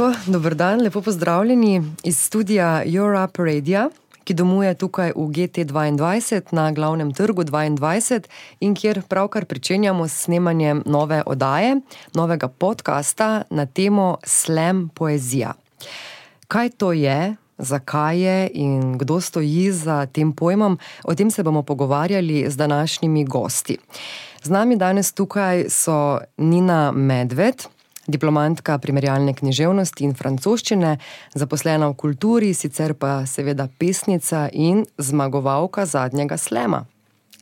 Tako, dober dan, lepo pozdravljeni iz studia Europe Radio, ki domuje tukaj v GT2 na glavnem trgu 22 in kjer pravkar pričenjamo s snemanjem nove oddaje, novega podcasta na temo Slam poezija. Kaj to je, zakaj je in kdo stoji za tem pojmom, o tem se bomo pogovarjali z današnjimi gosti. Z nami danes tukaj so Nina Medved diplomantka primerjalne književnosti in francoščine, zaposlena v kulturi, sicer pa seveda pesnica in zmagovalka zadnjega slema.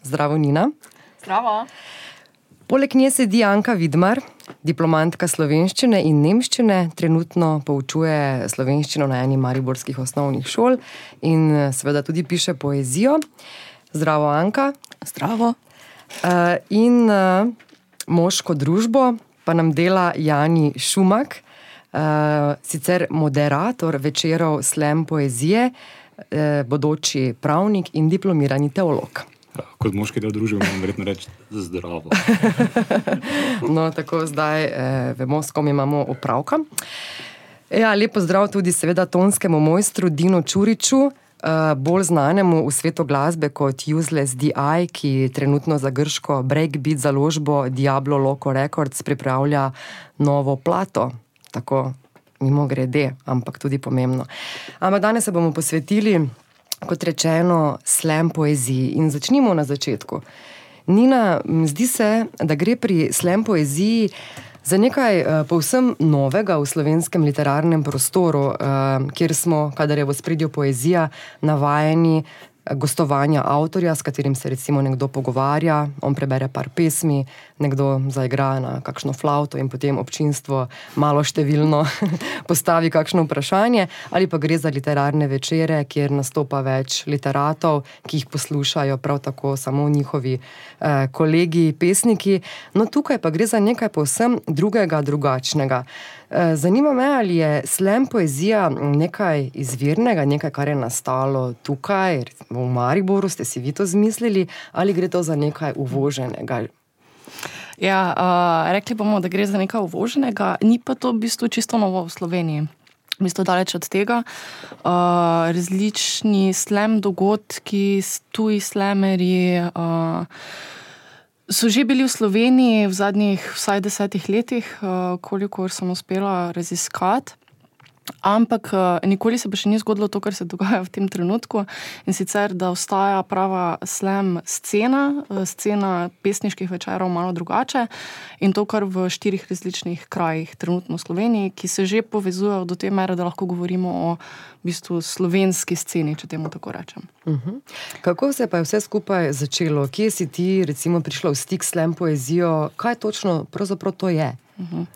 Zdravo, Nina. Zdravo. Poleg nje sedi Anka Vidmar, diplomantka slovenščine in nemščine, trenutno poučuje slovenščino na eni mariborskih osnovnih šol in seveda tudi piše poezijo. Zdravo, Anka. Zdravo. Uh, in uh, moško družbo pa nam dela Jani Šumak, uh, sicer moderator večerov Slam poezije, uh, bodoči pravnik in diplomirani teolog. Ja, kot moški del družbe, moram verjetno reči zdravo. no, tako zdaj eh, vemo, s kom imamo opravka. Ja, lepo zdrav tudi, seveda, tonskemu mojstru Dino Čuriču, bolj znanemu v svetu glasbe kot Useless DI, ki trenutno za grško breakbeat založbo Diablo Loco Records pripravlja novo plato. Tako mimo grede, ampak tudi pomembno. Ampak danes se bomo posvetili, kot rečeno, slam poeziji in začnimo na začetku. Nina, zdi se, da gre pri slam poeziji. Za nekaj uh, povsem novega v slovenskem literarnem prostoru, uh, kjer smo, kadar je v spredju poezija, navajeni gostovanja avtorja, s katerim se recimo nekdo pogovarja, on prebere par pesmi, nekdo zaigra na kakšno flauto in potem občinstvo malo številno postavi kakšno vprašanje, ali pa gre za literarne večere, kjer nastopa več literatov, ki jih poslušajo prav tako samo njihovi eh, kolegi, pesniki. No, tukaj pa gre za nekaj povsem drugega, drugačnega. Eh, zanima me, ali je slam poezija nekaj izvirnega, nekaj, kar je nastalo tukaj, v Mariboru, ste si vi to zmislili, ali gre to za nekaj uvoženega? Ja, uh, rekli bomo, da gre za nekaj uvoženega, ni pa to v bistvu čisto novo v Sloveniji. V bistvu daleč od tega. Uh, različni slam dogodki, tuji slamerji. Uh, So že bili v Sloveniji v zadnjih vsaj desetih letih, eh, koliko sem uspela raziskati. Ampak eh, nikoli se pa še ni zgodilo to, kar se dogaja v tem trenutku. In sicer, da ostaja prava slam scena, eh, scena pesniških večerov, malo drugače. In to kar v štirih različnih krajih, trenutno v Sloveniji, ki se že povezujejo do te mere, da lahko govorimo o v bistvu, slovenski sceni, če temu tako rečem. Uh mhm. -huh. Kako se pa je vse skupaj začelo? Kje si ti, recimo, prišla v stik s slam poezijo? Kaj točno pravzaprav to je? Uh -huh.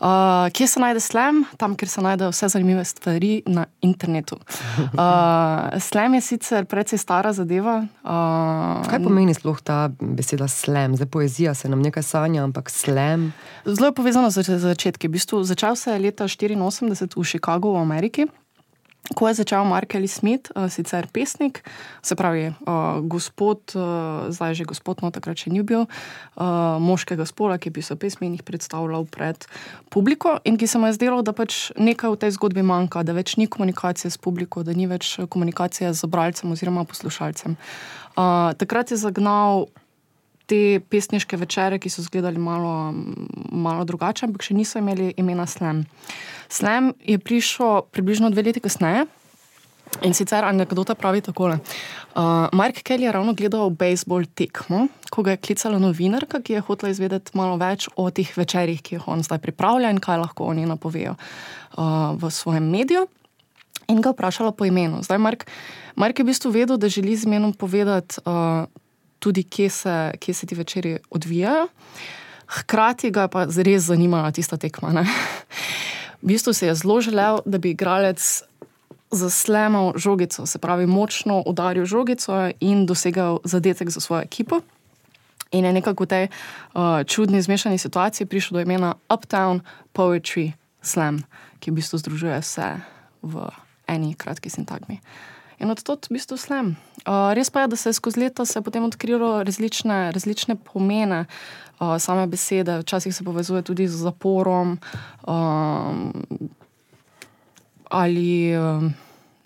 uh, kje se najde slam? Tam, kjer se najdejo vse zanimive stvari na internetu. Uh, slam je sicer precej stara zadeva. Uh, Kaj pomeni sploh ta beseda slam? Zdaj poezija se nam nekaj sanja, ampak slam. Zelo je povezano z začetki. V bistvu, začel se je leta 1984 v Chicagu v Ameriki. Ko je začel Markel Smith, uh, sicer pesnik, se pravi, uh, gospod, uh, zdaj že gospod, no takrat še ni bil, uh, moškega spola, ki bi se pesmi in jih predstavljal pred publiko, in ki se mu je zdelo, da pač nekaj v tej zgodbi manjka, da več ni komunikacije s publiko, da ni več komunikacije z bralcem oziroma poslušalcem. Uh, takrat je zagnal te pesniške večere, ki so izgledali malo, malo drugače, ampak še niso imeli imena Slam. Slam je prišel približno dve leti kasneje. In sicer anekdota pravi takole. Uh, Mark Kelly je ravno gledal bejzbol tekmo, ko ga je klicala novinarka, ki je hotela izvedeti malo več o teh večerjih, ki jih on zdaj pripravlja in kaj lahko oni napovejo uh, v svojem mediju. In ga vprašala po imenu. Zdaj, Mark, Mark je v bistvu vedel, da želi z imenom povedati uh, tudi, kje se, kje se ti večeri odvijajo. Hkrati ga je pa res zanimala tista tekma. Ne? V bistvu se je zelo želel, da bi igralec zaslemal žogico, se pravi, močno udaril žogico in dosegel zadetek za svojo ekipo. In je nekako v tej uh, čudni zmešani situaciji prišel do imena Uptown Poetry Slam, ki v bistvu združuje vse v eni kratki sintagmi. In od tod v bistvu slam. Uh, res pa je, da se je skozi leta potem odkrilo različne, različne pomene uh, same besede. Včasih se povezuje tudi z zaporom, um, ali um,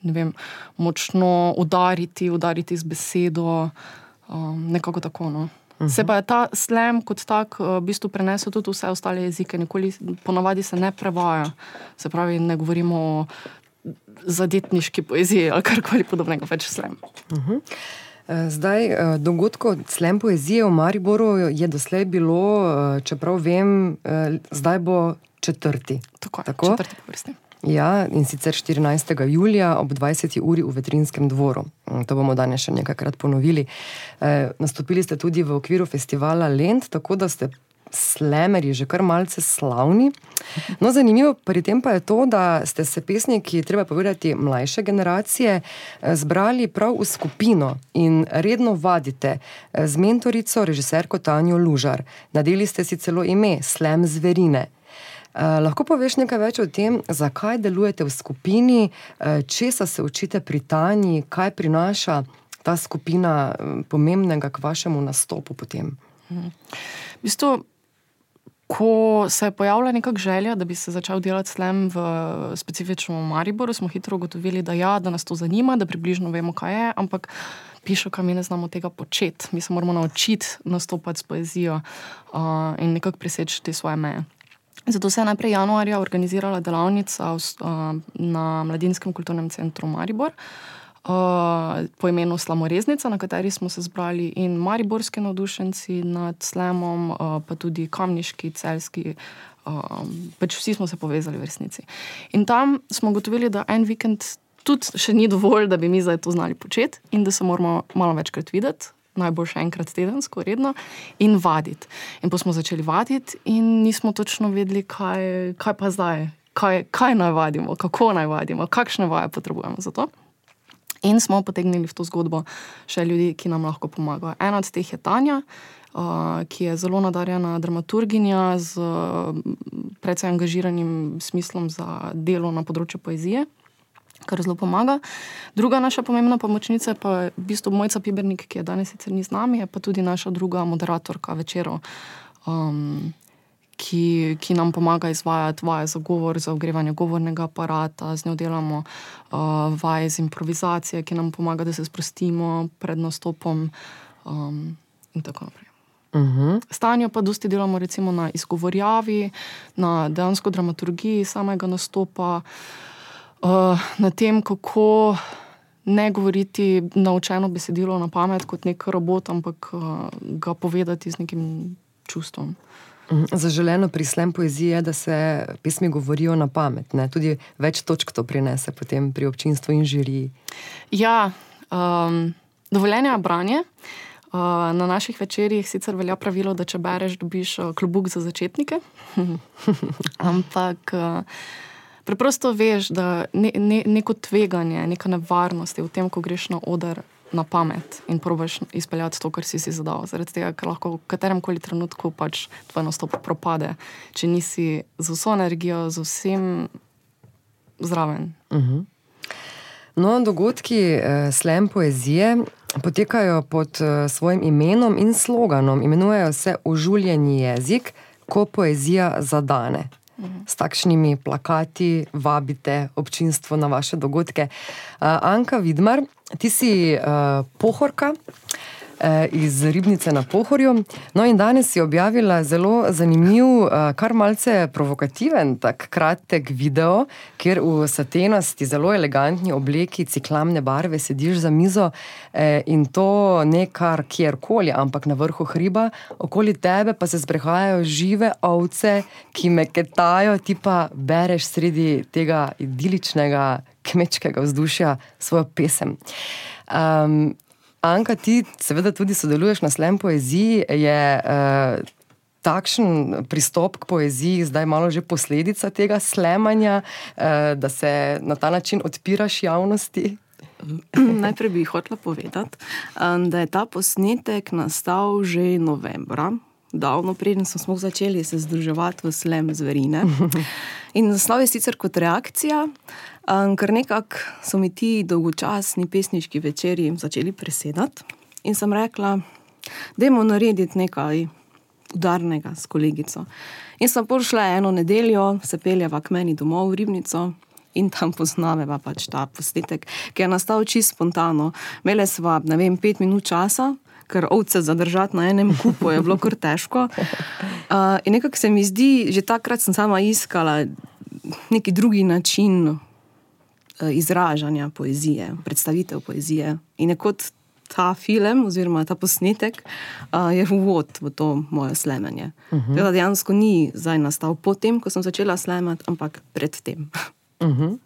vem, močno udariti, udariti z besedo, um, nekako tako. No. Se pa je ta slam kot tak uh, v bistvu prenesel tudi vse ostale jezike, nikoli ponavadi se ne prevaja. Se pravi, ne govorimo o zadetniški poeziji ali karkoli podobnega, več slam. Eh, Zdaj, eh, dogodkov slem poezije v Mariboru je doslej bilo, eh, čeprav vem, eh, zdaj bo četrti. Tako, Tako? četrti po vrsti. Ja, in sicer 14. julija ob 20. uri v Vetrinskem dvoru. Mm, To bomo danes še nekajkrat ponovili. E, nastopili ste tudi v okviru festivala Lent, tako da ste slemerji že kar malce slavni. No, zanimivo pri tem pa je to, da ste se pesniki, treba povedati, mlajše generacije, eh, zbrali prav v skupino in redno vadite eh, z mentorico, režiserko Tanjo Lužar. Nadeli ste si celo ime Slem zverine. Uh, lahko poveš nekaj več o tem, zakaj delujete v skupini, uh, česa se učite pri Tanji, kaj prinaša ta skupina uh, pomembnega k vašemu nastopu potem? Bistvu, ko se je pojavila neka želja, da bi se začel delati slam v specifičnem Mariboru, smo hitro ugotovili, da, ja, da nas to zanima, da približno vemo, kaj je, ampak piše, kaj mi ne znamo tega početi. Mi se moramo naučiti nastopati s poezijo uh, in nekako preseči te svoje meje. Zato se je najprej januarja organizirala delavnica v, uh, na Mladinskem kulturnem centru Maribor. Uh, po imenu Slamoreznica, na kateri smo se zbrali in mariborski navdušenci nad slemom, uh, pa tudi kamniški, celski, uh, pač vsi smo se povezali v resnici. In tam smo ugotovili, da en vikend tudi še ni dovolj, da bi mi zdaj to znali početi in da se moramo malo večkrat videti. Najboljše enkrat tedensko, redno, in vaditi. In pa smo začeli vaditi, in nismo točno vedeli, kaj, kaj pa zdaj, kaj, kaj naj vadimo, kako naj vadimo, kakšne vaje potrebujemo za to. In smo potegnili v to zgodbo še ljudi, ki nam lahko pomagajo. Ena od teh je Tanja, uh, ki je zelo nadarjena dramaturginja z uh, precej angažiranim smislom za delo na področju poezije. Kar zelo pomaga. Druga naša pomembna pomočnica je pa v bistvu Mojca Pibernik, ki je danes sicer ni z nami, je pa tudi naša druga moderatorka večerov, um, ki, ki nam pomaga izvajati vaje za govor, za ogrevanje govornega aparata, z njo delamo uh, vaje z improvizacije, ki nam pomaga, da se sprostimo pred nastopom um, in tako naprej. Uh -huh. Stanjo pa dosti delamo recimo na izgovorjavi, na dejansko dramaturgiji samega nastopa, uh, na tem, kako ne govoriti naučeno besedilo na pamet kot nek robot, ampak uh, ga povedati z nekim čustvom. Mhm. Zaželeno pri slem poeziji je, da se pesmi govorijo na pamet. Ne? Tudi več točk to prinese potem pri občinstvu in žiriji. Ja, um, dovoljenje je branje. Uh, na naših večerjih sicer velja pravilo, da če bereš, dobiš uh, klobuk za začetnike. Ampak uh, preprosto veš, da ne, ne, neko tveganje, neka nevarnost je v tem, ko greš na oder na pamet in probiš izpeljati to, kar si si zadal. Zaradi tega, ker lahko v katerem koli trenutku pač tvoj nastop propade, če nisi z vso energijo, z vsem zraven. No, dogodki eh, slam poezije potekajo pod eh, svojim imenom in sloganom. Imenujejo se Užuljeni jezik, ko poezija zadane. S takšnimi plakati vabite občinstvo na vaše dogodke. Uh, Anka Vidmar, ti si uh, pohorka iz Ribnice na Pohorju. No, in danes si objavila zelo zanimiv, uh, kar malce provokativen, tak kratek video, kjer v satenasti, zelo elegantni obleki, ciklamne barve sediš za mizo eh, in to ne kar kjerkoli, ampak na vrhu hriba, okoli tebe pa se sprehajajo žive ovce, ki meketajo, ti pa bereš sredi tega idiličnega kmečkega vzdušja svojo pesem. Um, Anka, ti seveda tudi sodeluješ na slem poeziji. Je uh, takšen pristop k poeziji zdaj malo že posledica tega slemanja, uh, da se na ta način odpiraš javnosti? Najprej bi hotela povedati, um, da je ta posnetek nastal že novembra, davno preden smo začeli se združevati v Slem zverine. In naslov je sicer kot reakcija, um, ker nekako so mi ti dolgočasni pesniški večeri začeli presedati. In sem rekla, da je narediti nekaj udarnega s kolegico. In sem prišla eno nedeljo, se peljeva k meni domov v Ribnico in tam poznaveva pač ta posnetek, ki je nastal čisto spontano. Imeli smo, ne vem, pet minut časa. Ker ovce zadržati na enem kupu je bilo kar težko. Uh, in nekako se mi zdi, že takrat sem sama iskala neki drugi način izražanja poezije, predstavitev poezije. In kot ta film, oziroma ta posnetek, uh, je uvod v to moje slemenje. Uh -huh. Dejansko ni zdaj nastal potem, ko sem začela slemati, ampak predtem. Uh -huh.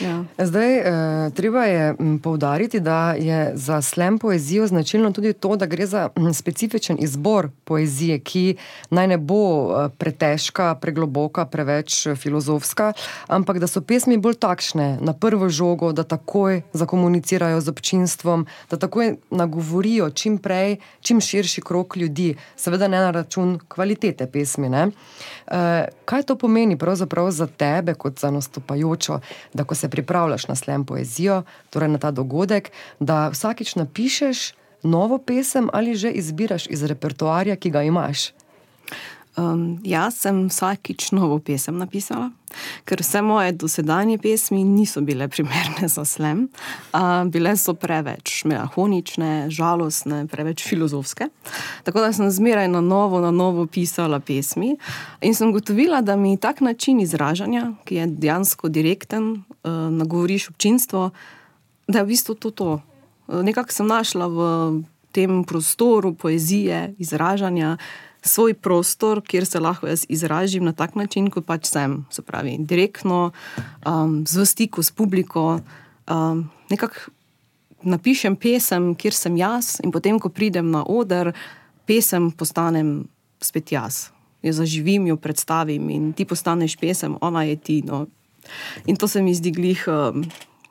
Ja. Zdaj, eh, treba je povdariti, da je za slem poezijo značilno tudi to, da gre za specifičen izbor poezije, ki naj ne bo eh, pretežka, pregloboka, preveč eh, filozofska, ampak da so pesmi bolj takšne, na prvo žogo, da takoj zakomunicirajo z občinstvom, da takoj nagovorijo čim prej, čim širši krok ljudi, seveda ne na račun kvalitete pesmi. Ne? Kaj to pomeni pravzaprav za tebe, kot za nastopajočo? Da ko se pripravljaš na slem poezijo, torej na ta dogodek, da vsakič napišeš novo pesem ali že izbiraš iz repertoarja, ki ga imaš. Um, jaz sem vsakič novo pesem napisala, ker vse moje dosedanje pesmi niso bile primerne za slem. Uh, bile so preveč mehanične, žalostne, preveč filozofske. Tako da sem zmeraj na novo, na novo pisala pesmi in sem gotovila, da mi tak način izražanja, ki je dejansko direkten, uh, nagovoriš občinstvo, da je v bistvu to. to. Nekako sem našla v tem prostoru poezije, izražanja svoj prostor, kjer se lahko jaz izražim na tak način, kot pač sem. Se pravi, direktno, um, z stiku s publiko. Um, nekako napišem pesem, kjer sem jaz, in potem, ko pridem na oder, pesem postanem spet jaz. Jo zaživim, jo predstavim in ti postaneš pesem, ona je ti. No. In to se mi zdi glih um,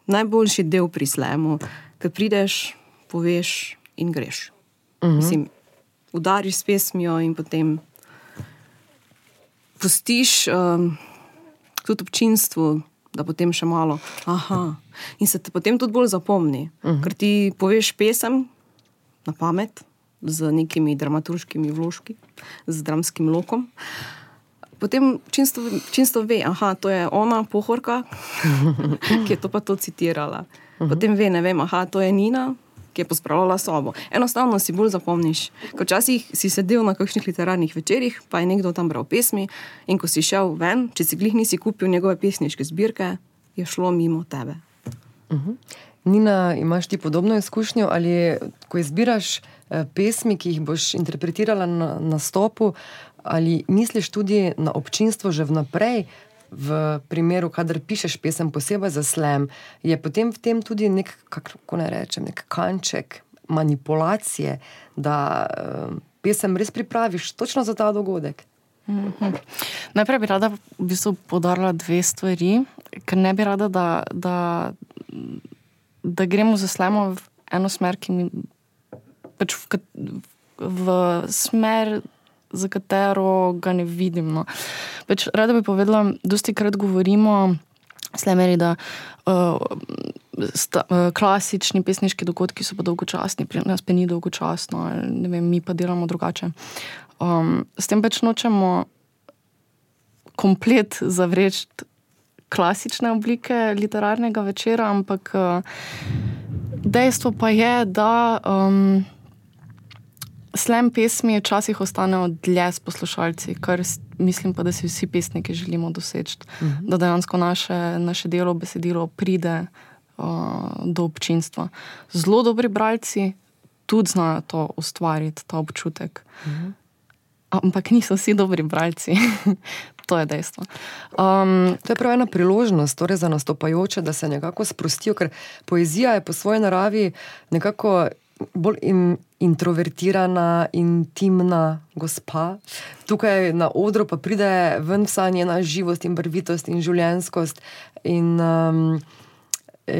najboljši del pri slemu, ker prideš, poveš in greš. Uh mhm. -huh. Mislim, udariš s pesmijo in potem pustiš um, tudi občinstvu, da potem še malo. Aha. In se te potem tudi bolj zapomni, uh mhm. -huh. ker ti poveš pesem na pamet. Z nekimi dramaturškimi vložki, z dramskim lokom. Potem činstvo ve, da je ona, pohorka, ki je to pa to citirala. Potem ve, ne vem, da je Nina, ki je pospravljala sobo. Enostavno si bolj zapomniš. Včasih si sedel na kakšnih literarnih večerjih, pa je nekdo tam bral pesmi, in ko si šel ven, če si glih nisi kupil njegove pesniške zbirke, je šlo mimo tebe. Uh mhm. -huh. Nina, imaš ti podobno izkušnjo ali ko izbiraš eh, pesmi, ki jih boš interpretirala na nastopu, ali misliš tudi na občinstvo že vnaprej, v primeru, kadar pišeš pesem posebej za slem, je potem v tem tudi nek, kako naj rečem, nek kanček manipulacije, da uh, pesem res pripraviš točno za ta dogodek. Mm -hmm. Najprej bi rada v bistvu podarila dve stvari, ker ne bi rada, da, da, da gremo za slemo v eno smer, ki mi pač v, v smer za katero ga ne vidim. No. Več, rada bi povedala, da dosti krat govorimo, slemeri, da uh, sta, uh, klasični pesniški dogodki so pa dolgočasni, pri nas pa ni dolgočasno, vem, mi pa delamo drugače. Um, s tem pač nočemo komplet zavreči klasične oblike literarnega večera, ampak uh, dejstvo pa je, da. Um, Slem pesmi včasih ostanejo dlje s poslušalci, kar mislim pa, da si vsi pesniki želimo doseči. Uh mhm. -huh. Da dejansko naše, naše delo, besedilo pride uh, do občinstva. Zelo dobri bralci tudi znajo to ustvariti, ta občutek. Uh mhm. -huh. Ampak niso vsi dobri bralci. to je dejstvo. Um, to je prav ena priložnost torej za nastopajoče, da se nekako sprostijo, ker poezija je po svoji naravi nekako bolj in, introvertirana, intimna gospa. Tukaj na odru pa pride ven vsa njena živost in brvitost in življenskost in um, e,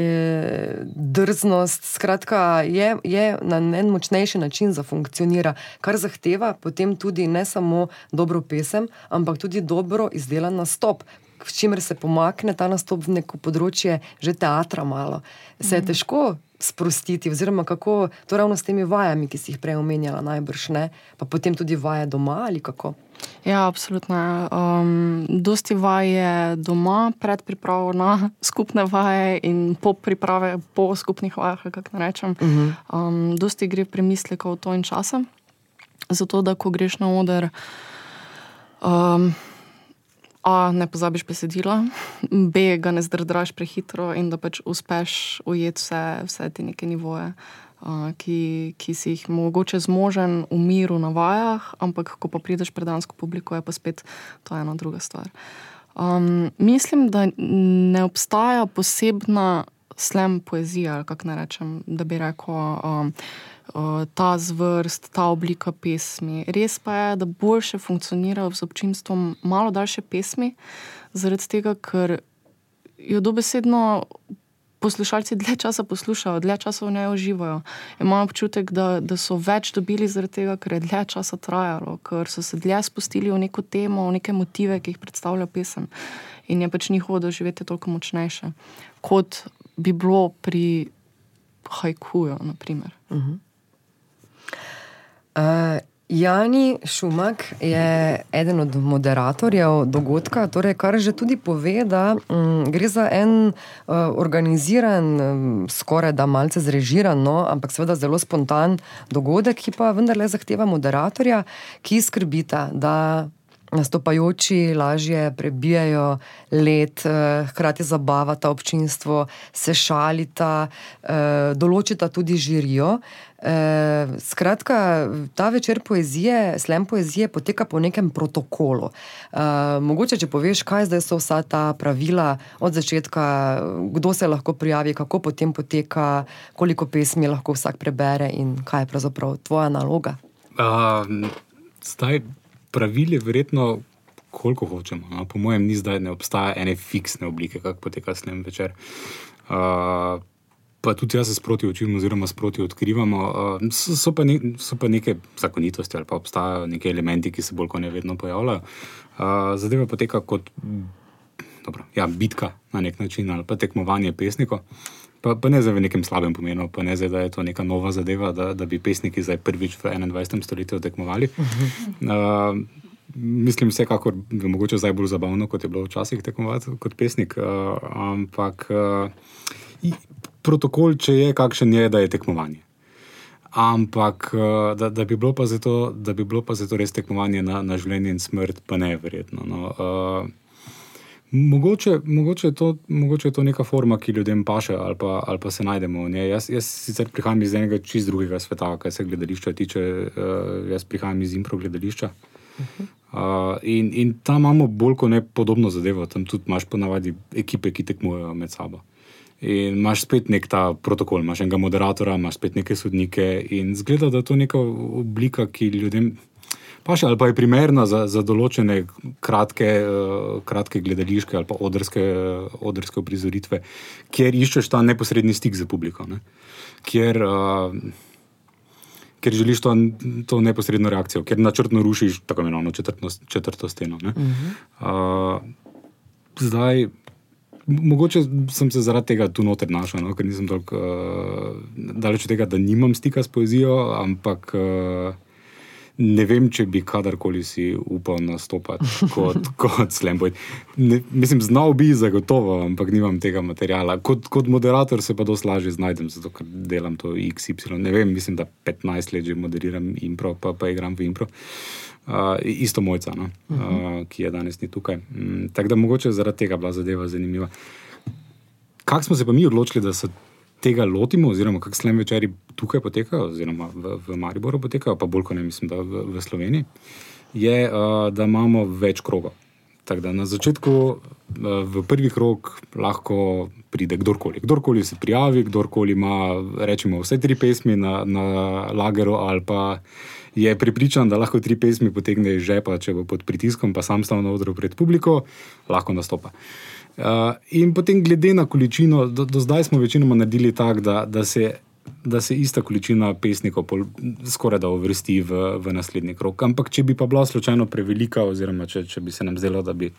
drznost. Skratka, je, je na en močnejši način za funkcionira, kar zahteva potem tudi ne samo dobro pesem, ampak tudi dobro izdelan nastop. V čimer se pomakne ta nastop v neko področje, že teatra malo. Se je mhm. težko sprostiti, oziroma kako to ravno s temi vajami, ki si jih prej omenjala, najbrž ne, pa potem tudi vaje doma ali kako. Ja, absolutno. Um, dosti vaj je doma, pred pripravo na skupne vaje in po priprave, po skupnih vajah, kako naj rečem. Uh -huh. um, dosti gre premislekov to in časa. Zato, da ko greš na oder, um, A, ne pozabiš besedila, B, ga ne zdrdraš prehitro in da pač uspeš ujeti vse, vse te neke nivoje ki, ki si jih mogoče zmožen v miru na vajah, ampak ko pa prideš pred dansko publiko, je pa spet to ena druga stvar. Um, mislim, da ne obstaja posebna slem poezija, kako naj rečem, da bi rekel. Um, Ta zvrst, ta oblika pesmi. Res pa je, da boljše funkcionirajo z občinstvom malo daljše pesmi, zaradi tega, ker jo dobesedno poslušalci dlje časa poslušajo, dlje časa v njej uživajo. Imam občutek, da, da so več dobili zaradi tega, ker je dlje časa trajalo, ker so se dlje spustili v neko temo, v neke motive, ki jih predstavlja pesem. In je pač njihovo doživetje toliko močnejše, kot bi bilo pri hajkuju. Uh -huh. Uh, Jani Šumak je eden od moderatorjev dogodka, torej kar že tudi pove, da um, gre za en uh, organiziran, um, skoraj da malce zrežiran, no, ampak seveda zelo spontan dogodek, ki pa vendarle zahteva moderatorja, ki skrbita, da nastopajoči lažje prebijajo let, uh, hkrati zabavata občinstvo, se šalita, uh, določita tudi žirijo. Eh, skratka, ta večer poezije, slem poezije, poteka po nekem protokolu. Eh, mogoče, če poveš, kaj zdaj so vsa ta pravila od začetka, kdo se lahko prijavi, kako potem poteka, koliko pesmi lahko vsak prebere in kaj je pravzaprav tvoja naloga. Uh, zdaj, pravil je verjetno, koliko hočemo. No? Po mojem, ni zdaj ne obstaja ene fiksne oblike, kako poteka slem večer. Uh, pa tudi jaz se sproti učim, oziroma sproti odkrivamo. Uh, so, pa ne, so pa neke zakonitosti ali pa obstajajo neki elementi, ki se bolj kot ne vedno pojavljajo. Uh, zadeva poteka kot dobro, ja, bitka na nek način ali pa tekmovanje pesnikov. Pa, pa ne zdaj v nekem slabem pomenu, pa ne zdaj, da je to neka nova zadeva, da, da bi pesniki zdaj prvič v 21. stoletju tekmovali. Uh, mislim, vsekakor je mogoče zdaj bolj zabavno, kot je bilo včasih tekmovati kot pesnik. Uh, ampak uh, protokol, če je kakšen, je, da je tekmovanje. Ampak, eh, da, da, bi zato, da bi bilo pa zato res tekmovanje na, na življenje in smrt, pa ne verjetno. No. Uh, mogoče, mogoče, je to, mogoče je to neka forma, ki ljudem paše ali pa, ali pa se najdemo v njej. Jaz, jaz sicer prihajam iz enega čist drugega sveta, kar se gledališča tiče. Uh, jaz prihajam iz impro gledališča. Uh, in, in tam imamo bolj kot ne podobno zadevo, tam tudi imaš ponavadi ekipe, ki tekmujejo med sabo. In imaš spet nek ta protokol, imaš enega moderatora, imaš spet neke sodnike. In zgleda, da je to neka oblika, ki ljudem paše, ali pa je primerna za, za določene kratke, uh, kratke gledališke ali pa odrske, uh, odrske prizoritve, kjer iščeš ta neposredni stik z publiko. Ne? Kjer, uh, Ker želiš to, to neposredno reakcijo, ker načrtno rušiš tako imenovano četrto, četrto steno. Uh -huh. uh, zdaj, Mogoče sem se zaradi tega tu noter našel, no? ker nisem tako uh, daleč od tega, da nimam stika s poezijo, ampak uh, ne vem, če bi kadarkoli si upal nastopati kot, kot slemboj. Mislim, znal bi zagotovo, ampak nimam tega materijala. Kot, kot moderator se pa dosti lažje znajdem, zato ker delam to XY. Ne vem, mislim, da 15 let že moderiram impro, pa, pa igram v impro. Uh, isto mojca, no? uh -huh. uh, ki je danes ni tukaj. Um, Tako da mogoče zaradi tega bila zadeva zanimiva. Kako smo se pa mi odločili, da se tega lotimo, oziroma kako slem večeri tukaj potekajo, oziroma v, v Mariboru potekajo, pa bolj kot ne mislim, da v, v Sloveniji, je, uh, da imamo več krogov. Tako da na začetku, uh, v prvi krog, lahko pride kdorkoli. Kdorkoli se prijavi, kdorkoli ima, rečemo, vse tri pesmi na, na lageru ali pa je pripričan, da lahko tri pesmi potegne iz žepa, če bo pod pritiskom, pa sam stavno odro pred publiko, lahko nastopa. Uh, in potem, glede na količino, do, do zdaj smo večinoma naredili tako, da, da se da se ista količina pesnikov skoraj da uvrsti v, v naslednji krok. Ampak, če bi pa bila slučajno prevelika, oziroma če, če bi se nam zdelo, da bi,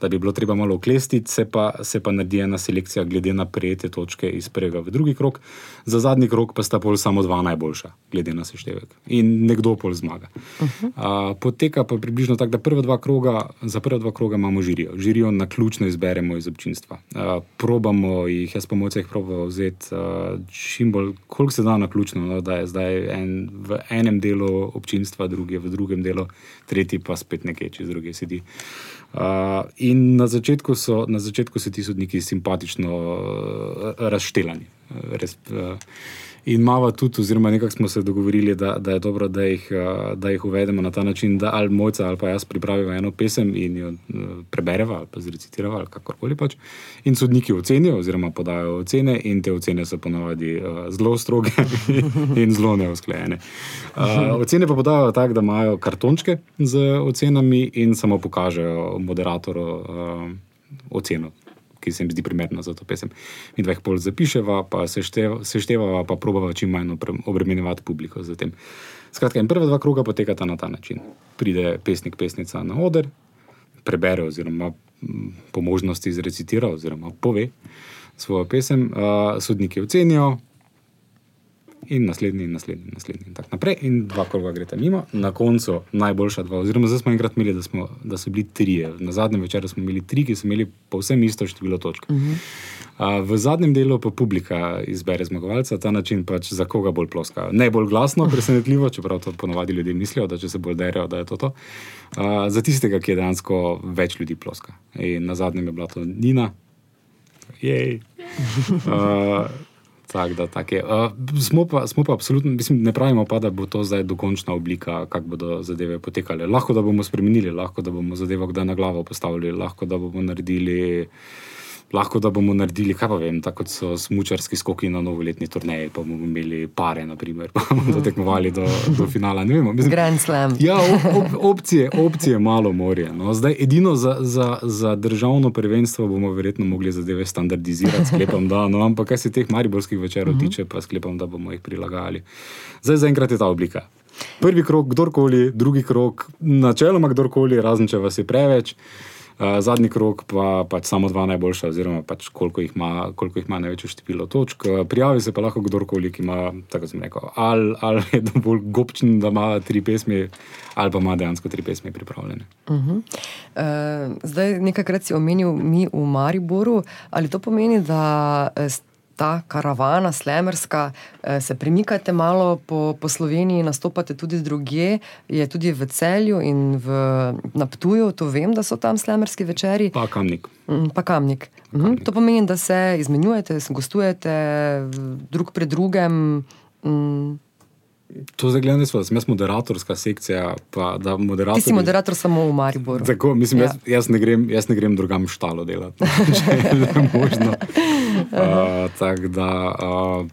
da bi bilo treba malo oklestiti, se pa, se pa naredi ena selekcija glede na prejete točke iz prvega v drugi krok. Za zadnji krok pa sta pol samo dva najboljša, glede na seštevek. In nekdo pol zmaga. Uh -huh. uh, poteka pa približno tako, da prva dva kroga, za prva dva kroga imamo žirijo. Žirijo na ključno izberemo iz občinstva. Uh, probamo jih, jaz pa mojce jih probamo vzeti uh, čim bolj, koliko se da na ključno, no, da je zdaj en, v enem delu občinstva, drugi v drugem delu, tretji pa spet nekaj, če z druge sedi. Uh, in na začetku, so, na začetku so ti sodniki simpatično uh, razštelani. Res, uh, In malo tudi, oziroma nekako smo se dogovorili, da, da je dobro, da jih, eh, da jih uvedemo na ta način, da ali mojca ali pa jaz pripravimo eno pesem in jo eh, preberemo ali pa zrecitiramo ali kakorkoli pač. In sodniki ocenijo, oziroma podajo ocene, in te ocene so ponovadi uh, zelo stroge in zelo neusklajene. Uh, ocene pa podajo tako, da imajo kartončke z ocenami in samo pokažejo moderatorju uh, oceno ki se jim zdi primerna za to pesem. Mi dva jih pol zapiševa, pa seštevava, pa probava čim manj obremenjevati publiko z tem. Skratka, in prva dva kroga potekata na ta način. Pride pesnik, pesnica na oder, prebere, oziroma po možnosti izrecitira, oziroma pove svojo pesem, uh, sodniki ocenijo, in naslednji, in naslednji, in naslednji. In tako naprej, in dva kroga gre tam mimo, na koncu najboljša dva. Oziroma, zdaj smo enkrat imeli, da, smo, da so bili tri. Na zadnjem večeru smo imeli tri, ki so imeli povsem isto število točk. Uh -huh. uh, v zadnjem delu pa publika izbere zmagovalca, ta način pač za koga bolj ploska. Ne bolj glasno, presenetljivo, čeprav to ponovadi ljudje mislijo, da če se bolj derajo, da je to to. Uh, za tistega, ki je dejansko več ljudi ploska. In na zadnjem je bila to Nina. Jej. Uh, Tak, da, tak uh, smo, pa, smo pa absolutno, mislim, ne pravimo pa, da bo to zdaj dokončna oblika, kako bodo zadeve potekale. Lahko da bomo spremenili, lahko da bomo zadevo kdaj na glavo postavili, lahko da bomo naredili lahko da bomo naredili, kaj pa vem, tako kot so smočarski skoki na novoletni turnaji, pa bomo imeli pare, naprimer, pa bomo mm. tekmovali do, do finala. Grand Slam. Ja, op, opcije, opcije malo morje. No. Zdaj, edino za, za, za državno prvenstvo bomo verjetno mogli zadeve standardizirati, sklepam, da, no, ampak kar se teh mariborskih večerov mm -hmm. tiče, pa sklepam, da bomo jih prilagajali. Zdaj, zaenkrat je ta oblika. Prvi krok, kdorkoli, drugi krok, načeloma kdorkoli, razen če vas je preveč. Zadnji krok pa pač samo dva najboljša, oziroma pač koliko, jih ima, koliko jih ima največje število točk. Eh, prijavi se pa lahko kdorkoli, ki ima, tako sem rekel, ali, ali je dovolj gobčen, da ima tri pesmi, ali pa ima dejansko tri pesmi pripravljene. Uh -huh. uh, zdaj, nekajkrat si omenil mi v Mariboru, ali to pomeni, da ta karavana, slemerska, eh, se premikate malo po, po Sloveniji, nastopate tudi druge, je tudi v celju in v Naptuju, to vem, da so tam slemerski večeri. Pa kamnik. Mm, pa kamnik. Mhm. To pomeni, da se izmenjujete, gostujete drug pred drugim. Mm. To je gledano, da sem jaz moderatorska sekcija. Ti si moderator samo v Mariboru. Tako, mislim, ja. jaz, jaz, ne grem, jaz ne grem drugam štalo delati, če je možno. Uh, da, uh,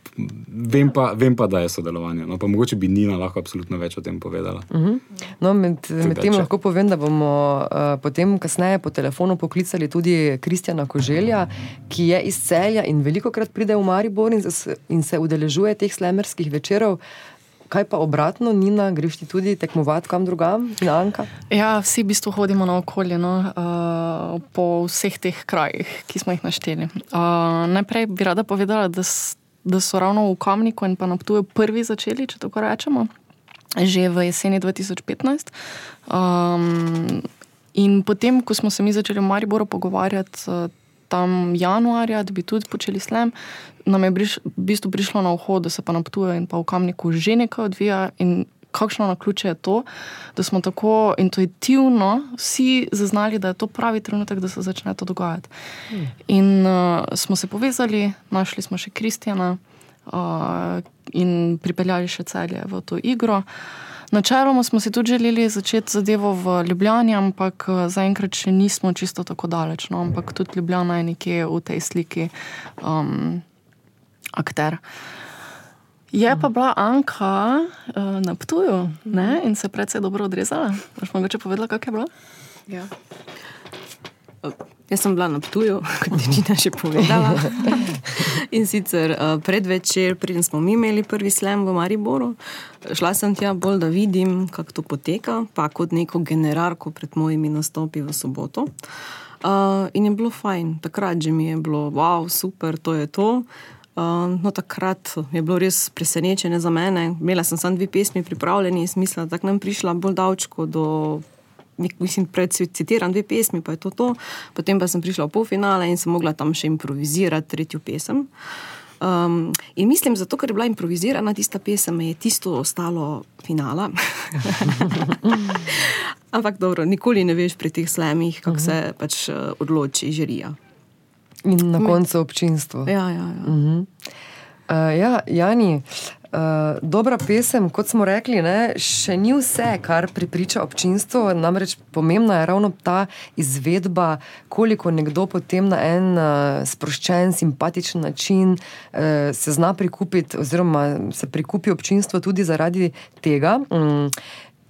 vem, pa, vem pa, da je sodelovanje. No, pa mogoče bi Nina lahko absolutno več o tem povedala. Uh mhm. -huh. no, med med tem lahko povem, da bomo uh, potem kasneje po telefonu poklicali tudi Kristjana Koželja, ki je iz celja in veliko krat pride v Maribor in, in se udeležuje teh slemerskih večerov. Kaj pa obratno, Nina, greš ti tudi tekmovati kam drugam, Nanka? Ja, vsi v bistvu hodimo na okolje, no, uh, po vseh teh krajih, ki smo jih našteli. Uh, najprej bi rada povedala, da, da so ravno v Kamniku in pa na Ptuju prvi začeli, če tako rečemo, že v jeseni 2015. Um, in potem, ko smo se mi začeli v Mariboru pogovarjati. Tam januarja, da bi tudi počeli slem. Nam je briš, v bistvu prišlo na vhod, da se pa na Ptuju in pa v Kamniku že nekaj odvija. Kakšno na ključe je to, da smo tako intuitivno vsi zaznali, da je to pravi trenutek, da se začne to dogajati. Hmm. In uh, smo se povezali, našli smo še Kristjana uh, in pripeljali še celje v to igro. Uh, Načeloma smo si tudi želeli začeti zadevo v Ljubljani, ampak eh, zaenkrat še nismo čisto tako daleč. No? Ampak tudi Ljubljana je nekje v tej sliki um, akter. Je pa bila Anka uh, na Ptuju ne? in se je predvsej dobro odrezala. Boš mogoče povedala, kako je bilo? Ja. Jaz sem bila na Ptuju, kot je Dina že povedala. In sicer uh, predvečer, preden smo mi imeli prvi slem v Mariboru, šla sem tja bolj, da vidim, kako to poteka, pa kot neko generarko pred mojimi nastopi v soboto. Uh, in je bilo fajn, takrat že mi je bilo, wow, super, to je to. Uh, no, takrat je bilo res presenečenje za mene. Imela sem samo dve pesmi pripravljeni in smisla, da nam prišla bolj davčko do mislim, citiram dve pesmi, pa je to to. Potem pa sem prišla v polfinale in sem mogla tam še improvizirati tretjo pesem. Um, in mislim, zato ker je bila improvizirana tista pesem, je tisto ostalo finala. Ampak dobro, nikoli ne veš pri teh slemih, kako uh -huh. se pač uh, odloči žirija. In na koncu občinstvo. Ja, ja. ja. Uh -huh. Uh, ja Jani. Uh, dobra pesem, kot smo rekli, ne, še ni vse, kar pripriča občinstvo. Namreč pomembna je ravno ta izvedba, koliko nekdo potem na en uh, sproščen, simpatičen način uh, se zna prikupiti, oziroma se prikupi občinstvo tudi zaradi tega. Um,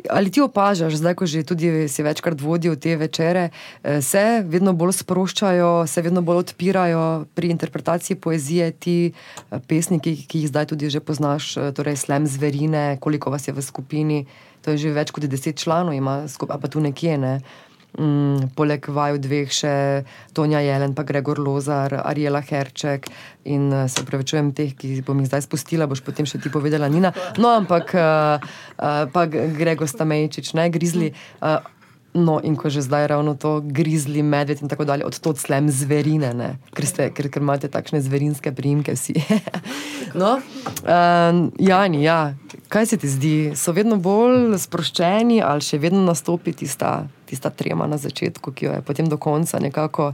Ali ti opažaš, zdaj, ko že tudi si večkrat vodil te večere, eh, se vedno bolj sproščajo, se vedno bolj odpirajo pri interpretaciji poezije, ti eh, pesniki, ki jih zdaj tudi že poznaš, eh, torej Slem Zverine, koliko vas je v skupini, to je že več kot deset članov, ima skupaj pa tu nekje. Ne? Mm, poleg vaju dveh še Tonja Jelen, pa Gregor Lozar, Ariela Herček in uh, se upravičujem teh, ki bom jih zdaj spustila, boš potem še ti povedala Nina. No, ampak uh, uh, pa Gregor Stamejčič, ne grizli. Uh, No, in ko že zdaj ravno to grizli, medved in tako dalje, od tod slem zverine, ker, ste, ker, ker imate takšne zverinske primke vsi. no, um, Jani, ja, kaj se ti zdi, so vedno bolj sproščeni ali še vedno nastopi tista, tista trema na začetku, ki jo je potem do konca nekako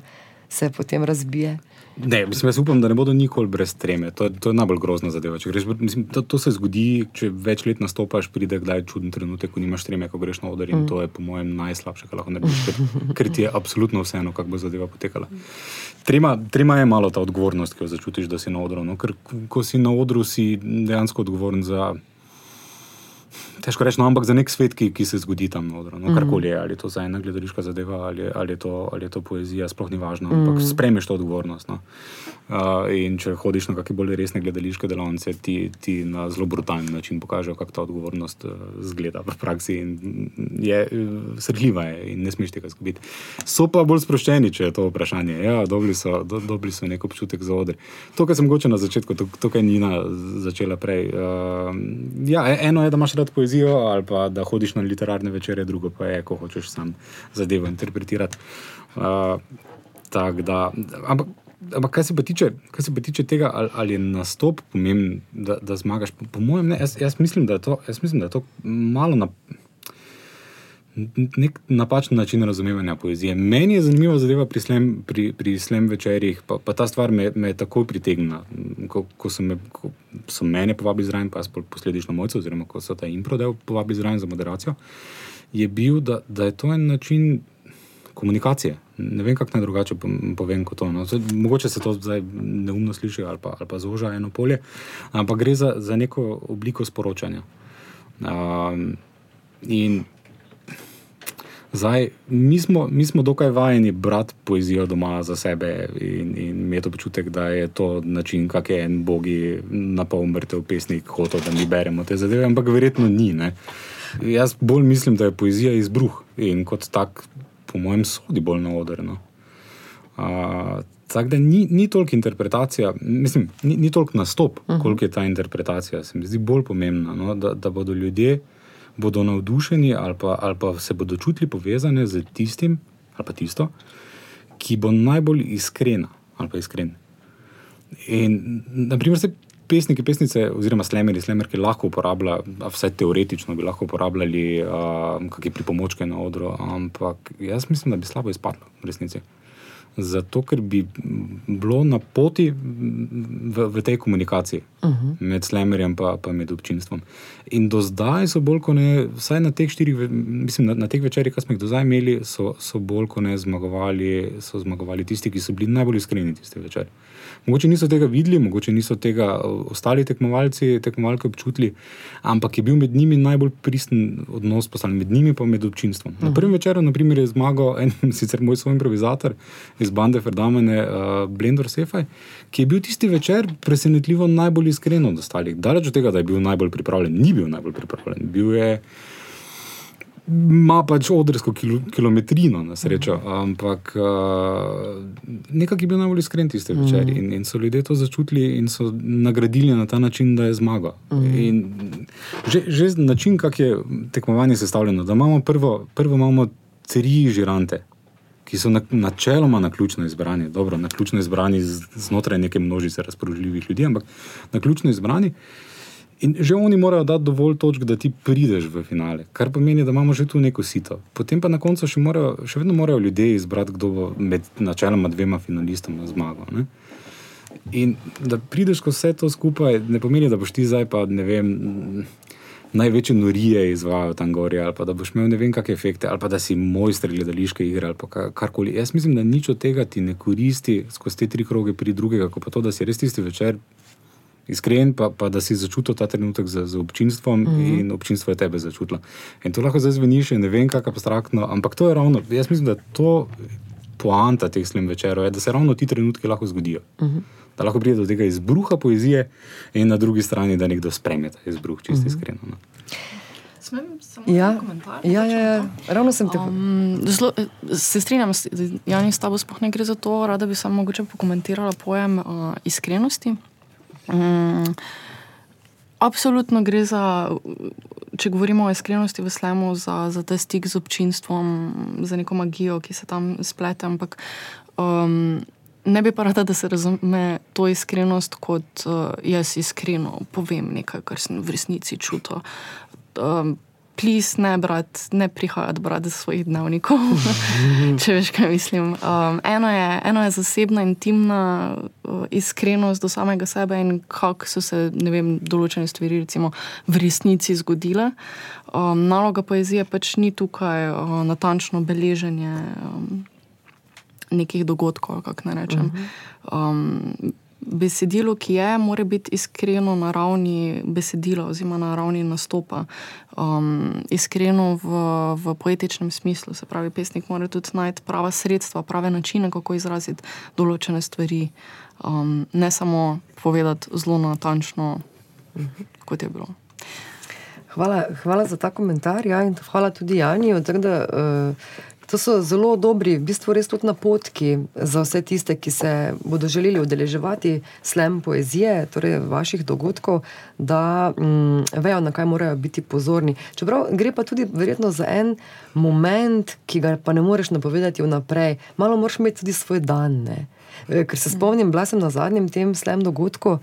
se potem razbije? Ne, mislim, jaz upam, da ne bodo nikoli brez treme. To, to je najbolj grozna zadeva. Greš, mislim, to, to se zgodi, če več let nastopaš, pride kdaj čuden trenutek, ko nimaš treme, ko greš na oder. In mm. to je, po mojem, najslabše, kar lahko narediš, ker, ker ti je absolutno vseeno, kako bo zadeva potekala. Trema, trema je malo ta odgovornost, ki jo začutiš, da si na odru. No? Ker ko si na odru, si dejansko odgovoren za težko reči, no, ampak za nek svet, ki, ki se zgodi tam noter, no, karkoli je, ali je to za ena gledališka zadeva, ali, ali, je to, ali je to poezija, sploh ni važno, ampak mm. spremeš to odgovornost. No. Uh, in če hodiš na kakšne bolj resne gledališke delavnice, ti, ti na zelo brutalen način pokažejo, kako ta odgovornost uh, zgleda v praksi. Je uh, srhljiva je in ne smeš tega zgubiti. So pa bolj sproščeni, če je to vprašanje. Ja, dobri so, do, dobri so nek občutek za oder. To, kar sem goče na začetku, to, to kar je Nina začela prej. Uh, ja, e, eno je, da imaš rad poezijo poezijo, ali pa da hodiš na literarne večere, drugo pa je, ko hočeš sam zadevo interpretirati. Uh, da, ampak, ampak kaj, se tiče, kaj se pa tiče tega, ali, ali je nastop pomemben, da, da zmagaš, po, po mojem, ne, jaz, jaz, mislim, to, jaz mislim, da je to malo na nek napačen način razumevanja poezije. Meni je zanimiva zadeva pri slem, pri, pri slem večerjih, pa, pa ta stvar me, me je takoj pritegnila. Ko, ko, so me, ko so mene povabili zraven, pa posledično mojce, oziroma ko so ta improdel povabili zraven za moderacijo, je bil, da, da je to en način komunikacije. Ne vem, kako naj drugače povem kot to. No. Zdaj, mogoče se to zdaj neumno sliši ali pa, ali pa zoža eno polje, ampak gre za, za neko obliko sporočanja. Um, in Zdaj, mi, smo, mi smo dokaj vajeni brati poezijo doma za sebe in, in imeti občutek, da je to način, kako je en bogi na pol mrtev pesnik hotel, da mi beremo te zadeve, ampak verjetno ni. Ne? Jaz bolj mislim, da je poezija izbruh in kot tak, po mojem, sodi bolj na odrno. Tako da ni, ni toliko interpretacija, mislim, ni, ni toliko nastop, uh. -huh. koliko je ta interpretacija. Se mi zdi bolj pomembna, no? da, da bodo ljudje bodo navdušeni ali pa, ali pa se bodo čutili povezane z tistim ali pa tisto, ki bo najbolj iskrena ali pa iskren. In, naprimer, se pesniki, pesnice, oziroma slemeri, slemerki lahko uporabljajo, vsaj teoretično bi lahko uporabljali uh, kakšne pripomočke na odru, ampak jaz mislim, da bi slabo izpadlo v resnici zato ker bi bilo na poti v, v tej komunikaciji uh mhm. -huh. med slemerjem in med občinstvom. In do zdaj so bolj kot ne, vsaj na teh štirih, mislim, na, na teh večerjih, ki smo jih do zdaj imeli, so, so bolj kot ne zmagovali, so zmagovali tisti, ki so bili najbolj iskreni tiste večerje. Mogoče niso tega videli, mogoče niso tega ostali tekmovalci, tekmovalke občutili, ampak je bil med njimi najbolj pristen odnos, postavljen med njimi pa med občinstvom. Uh -huh. Na prvem večeru naprimer, je zmagal en, sicer moj svoj improvizator, iz bande Ferdamene, uh, Blendor Sefaj, ki je bil tisti večer presenetljivo najbolj iskren od ostalih. Daleč od tega, da je bil najbolj pripravljen, ni bil najbolj pripravljen. Bil je ima pač odrsko kilo, kilometrino, na srečo, ampak uh, nekako je bil najbolj iskren tisti mm. večer in, in so ljudje to začutili in so nagradili na ta način, da je zmaga. Mm. Že, že način, kako je tekmovanje sestavljeno, da imamo prvo, prvo imamo tri žirante. Ki so na, načeloma na ključno izbrani, dobro, na ključno izbrani znotraj neke množice razpoložljivih ljudi, ampak na ključno izbrani. In že oni morajo dati dovolj točk, da ti prideš v finale, kar pomeni, da imamo že tu neko sito. Potem pa na koncu še, morajo, še vedno morajo ljudje izbrati, kdo bo med načeloma dvema finalistoma zmagal. Ne? In da prideš ko vse to skupaj, ne pomeni, da boš ti zdaj pa ne vem. Največje norije izvajo tam gori, ali pa da boš imel ne vem, kakšne efekte, ali pa da si mojster gledališke igre, ali karkoli. Jaz mislim, da nič od tega ti ne koristi skozi te tri kroge pri drugega, kot pa to, da si res tisti večer iskren, pa, pa da si začutil ta trenutek z, z občinstvom mm -hmm. in občinstvo je tebe začutilo. In to lahko zdaj zveni še ne vem, kako abstraktno, ampak to je ravno, jaz mislim, da to poanta teh slim večerov je, da se ravno ti trenutki lahko zgodijo. Mm -hmm. Da lahko pride do tega izbruha poezije, in na drugi strani, da nekdo spremlja ta izbruh, čisto mm -hmm. iskreno. No. Ja, ja, ja, ja. ravno sem te. Um, zelo, se strinjam, Jani, s tabo spohne gre za to, rada bi samo mogoče pokomentirala pojem uh, iskrenosti. Mm, absolutno gre za, če govorimo o iskrenosti v slemu, za, za ta stik z občinstvom, za neko magijo, ki se tam splete. Ampak um, ne bi pa rada, da se razume to iskrenost kot uh, jaz iskreno povem nekaj, kar sem v resnici čutil. Um, plis, ne ne prihajati brati svojih dnevnikov, če veš, kaj mislim. Um, eno, je, eno je zasebna, intimna uh, iskrenost do samega sebe in kako so se vem, določene stvari recimo, v resnici zgodile. Um, naloga poezije pač ni tukaj uh, natančno beleženje um, nekih dogodkov, kako naj rečem. Um, besedilo, ki je, mora biti iskreno na ravni besedila, oziroma na ravni nastopa, um, iskreno v, v poetičnem smislu. Se pravi, pesnik mora tudi najti prava sredstva, prave načine, kako izraziti določene stvari, um, ne samo povedati zelo natančno, kot je bilo. Hvala, hvala za ta komentar, ja, in hvala tudi Jani. To so zelo dobri, v bistvu res tudi napotki za vse tiste, ki se bodo želeli udeleževati slem poezije, torej vaših dogodkov, da mm, vejo, na kaj morajo biti pozorni. Čeprav gre pa tudi verjetno za en moment, ki ga pa ne moreš napovedati vnaprej. Malo moraš imeti tudi svoj dan. Ne? Ker se spomnim, bila sem na zadnjem tem slem dogodku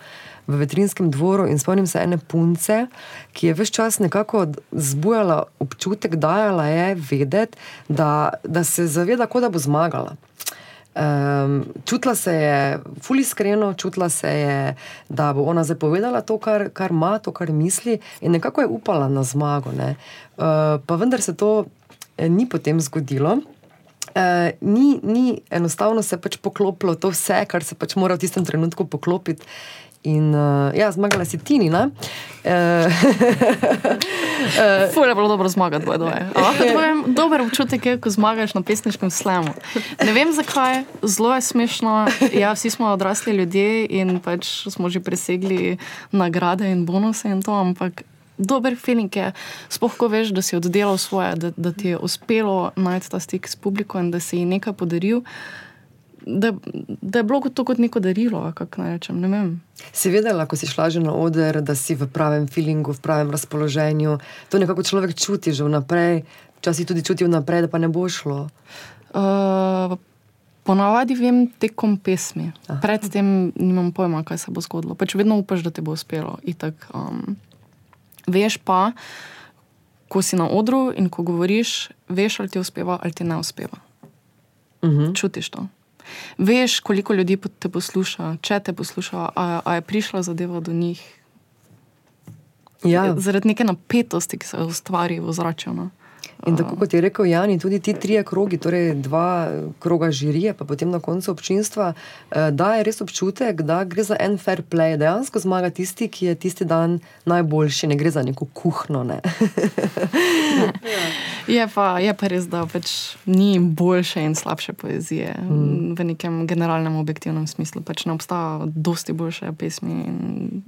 v vetrinskem dvoru in spomnim se ene punce, ki je vse čas nekako zbujala občutek, dajala je vedeti, da, da se zaveda, da bo zmagala. Um, čutila se je, fully iskreno, čutila se je, da bo ona zdaj povedala to, kar, kar ima, to, kar misli, in nekako je upala na zmago. Uh, pa vendar se to eh, ni potem zgodilo. Uh, ni, ni enostavno se pač poklopilo to vse, kar se pač mora v tistem trenutku poklopiti. In uh, ja, zmagala si ti, ne? Uh, Fulje je bilo dobro zmagati, bojo dvoje. Dober občutek je, ko zmagaš na pesniškem slemu. Ne vem zakaj, zelo je smešno. Ja, vsi smo odrasli ljudje in pač smo že presegli nagrade in bonuse in to, ampak. Dober feeling je, spoh ko veš, da si oddelal svoje, da, da ti je uspelo najti ta stik s publiko in da si ji nekaj podaril. Uh, da, da je bilo to kot neko darilo. Ne si vedela, ko si šla že na oder, da si v pravem feelingu, v pravem razpoloženju. To nekako človek čuti že vnaprej, včasih tudi čuti vnaprej, da pa ne bo šlo. Uh, Ponavadi vem tekom pesmi, predtem nimam pojma, kaj se bo zgodilo. Pač vedno upaš, da ti bo uspelo. Itak, um, veš pa, ko si na odru in ko govoriš, veš, ali ti uspeva ali ti ne uspeva. Uh mhm. -huh. Čutiš to. Veš, koliko ljudi te posluša, če te posluša, a, a je prišla zadeva do njih. Ja. Zaradi neke napetosti, ki se ustvari v zraku. No? In tako kot je rekel Jan, tudi ti trije krogi, torej dva kroga žirije, pa potem na koncu občinstva, eh, daje res občutek, da gre za en fair play. Dejansko zmaga tisti, ki je tisti dan najboljši, ne gre za neko kuhno. Ne. je, pa, je pa res, da pač ni boljše in slabše poezije mm. v nekem generalnem objektivnem smislu. Pač ne obstaja dosti boljše pesmi. In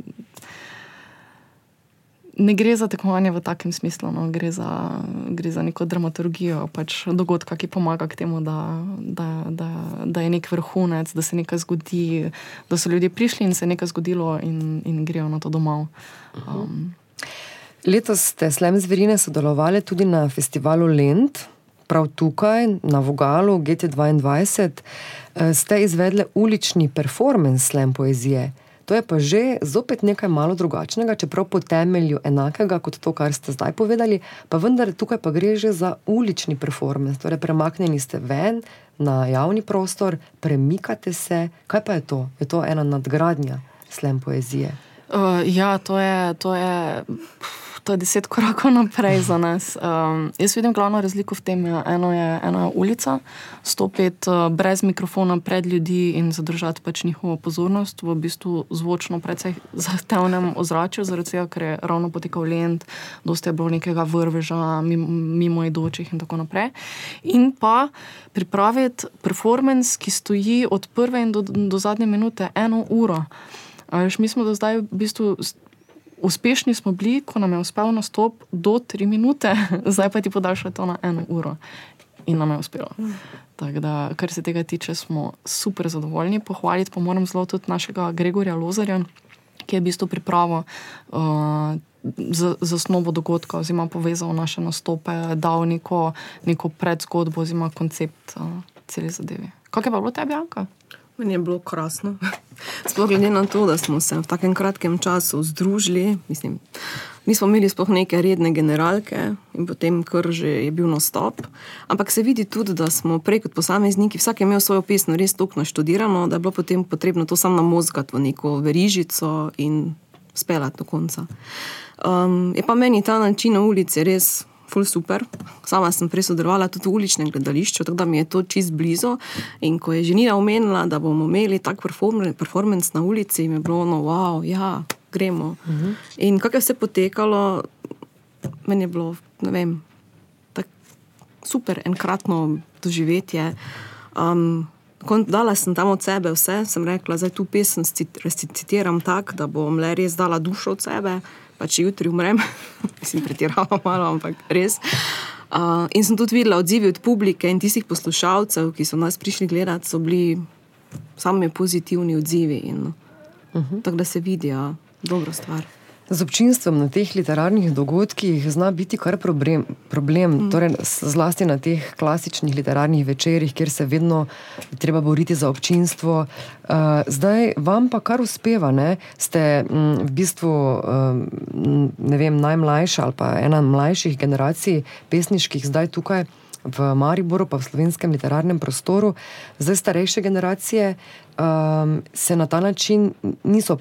ne gre za tekmovanje v takem smislu, no. gre, za, gre za neko dramaturgijo pač dogodka, ki pomaga k temu, da, da, da, da je nek vrhunec, da se nekaj zgodi, da so ljudje prišli in se je nekaj zgodilo in, in grejo na to domov. Um. Letos ste Slem zverine sodelovali tudi na festivalu Lend, prav tukaj na Vogalu GT2. Eh, ste izvedli ulični performance Slem poezije. To je pa že zopet nekaj malo drugačnega, čeprav po temelju enakega kot to, kar ste zdaj povedali, pa vendar tukaj pa gre že za ulični performance. Torej, premaknjeni ste ven na javni prostor, premikate se. Kaj pa je to? Je to ena nadgradnja slem poezije? Uh, ja, to je. To je to je deset korakov naprej za nas. Um, jaz vidim glavno razliko v tem, ja. eno je ena ulica, stopiti uh, brez mikrofona pred ljudi in zadržati pač njihovo pozornost v bistvu zvočno precej zahtevnem ozračju, zaradi tega, ker je ravno potekal lend, dosta je bilo nekega vrveža, mimo idočih in tako naprej. In pa pripraviti performance, ki stoji od prve in do, do zadnje minute eno uro. Veš, mi smo do zdaj v bistvu uspešni smo bili, ko nam je uspel nastop do tri minute, zdaj pa ti podaljšajo to na eno uro. In nam je uspelo. Tako da, kar se tega tiče, smo super zadovoljni. Pohvaliti pa moram zelo tudi našega Gregorja Lozarja, ki je v bistvu pripravo uh, za, za snovo dogodka, oziroma povezal naše nastope, dal neko, neko predzgodbo, oziroma koncept uh, cele zadeve. Kaj je pa bilo tebi, Janka? Meni je bilo krasno. Sploh glede na to, da smo se v takem kratkem času združili. Mislim, nismo imeli sploh neke redne generalke in potem kar že je bil nastop. Ampak se vidi tudi, da smo prej kot posamezniki, vsak je imel svojo pesem res tokno študirano, da je bilo potem potrebno to samo namozgati v neko verižico in speljati do konca. Um, je pa meni ta način na ulici res ful super. Sama sem prej sodelovala tudi v uličnem gledališču, tako da mi je to čist blizu. In ko je že Nina omenila, da bomo imeli tak performance na ulici, mi je bilo ono, wow, ja, gremo. Uh mhm. -huh. In kako je vse potekalo, meni je bilo, ne vem, tako super, enkratno doživetje. Um, Dala sem tam od sebe vse, sem rekla, da tu pesem recitiram tako, da bom le res dala dušo od sebe pa če jutri umrem, mislim, pretiravam malo, ampak res. Uh, in sem tudi videla odzive od publike in tistih poslušalcev, ki so nas prišli gledati, so bili sami pozitivni odzivi. In, uh -huh. Tako da se vidijo, dobro stvar. Z občinstvom na teh literarnih dogodkih zna biti kar problem, problem mm. torej zlasti na teh klasičnih literarnih večerjih, kjer se vedno treba boriti za občinstvo. Uh, zdaj vam pa kar uspeva, ne? ste m, v bistvu um, vem, najmlajša ali pa ena mlajših generacij pesniških zdaj tukaj. V Mariboru, pa v slovenskem literarnem prostoru, zdaj starejše generacije um, se na ta način niso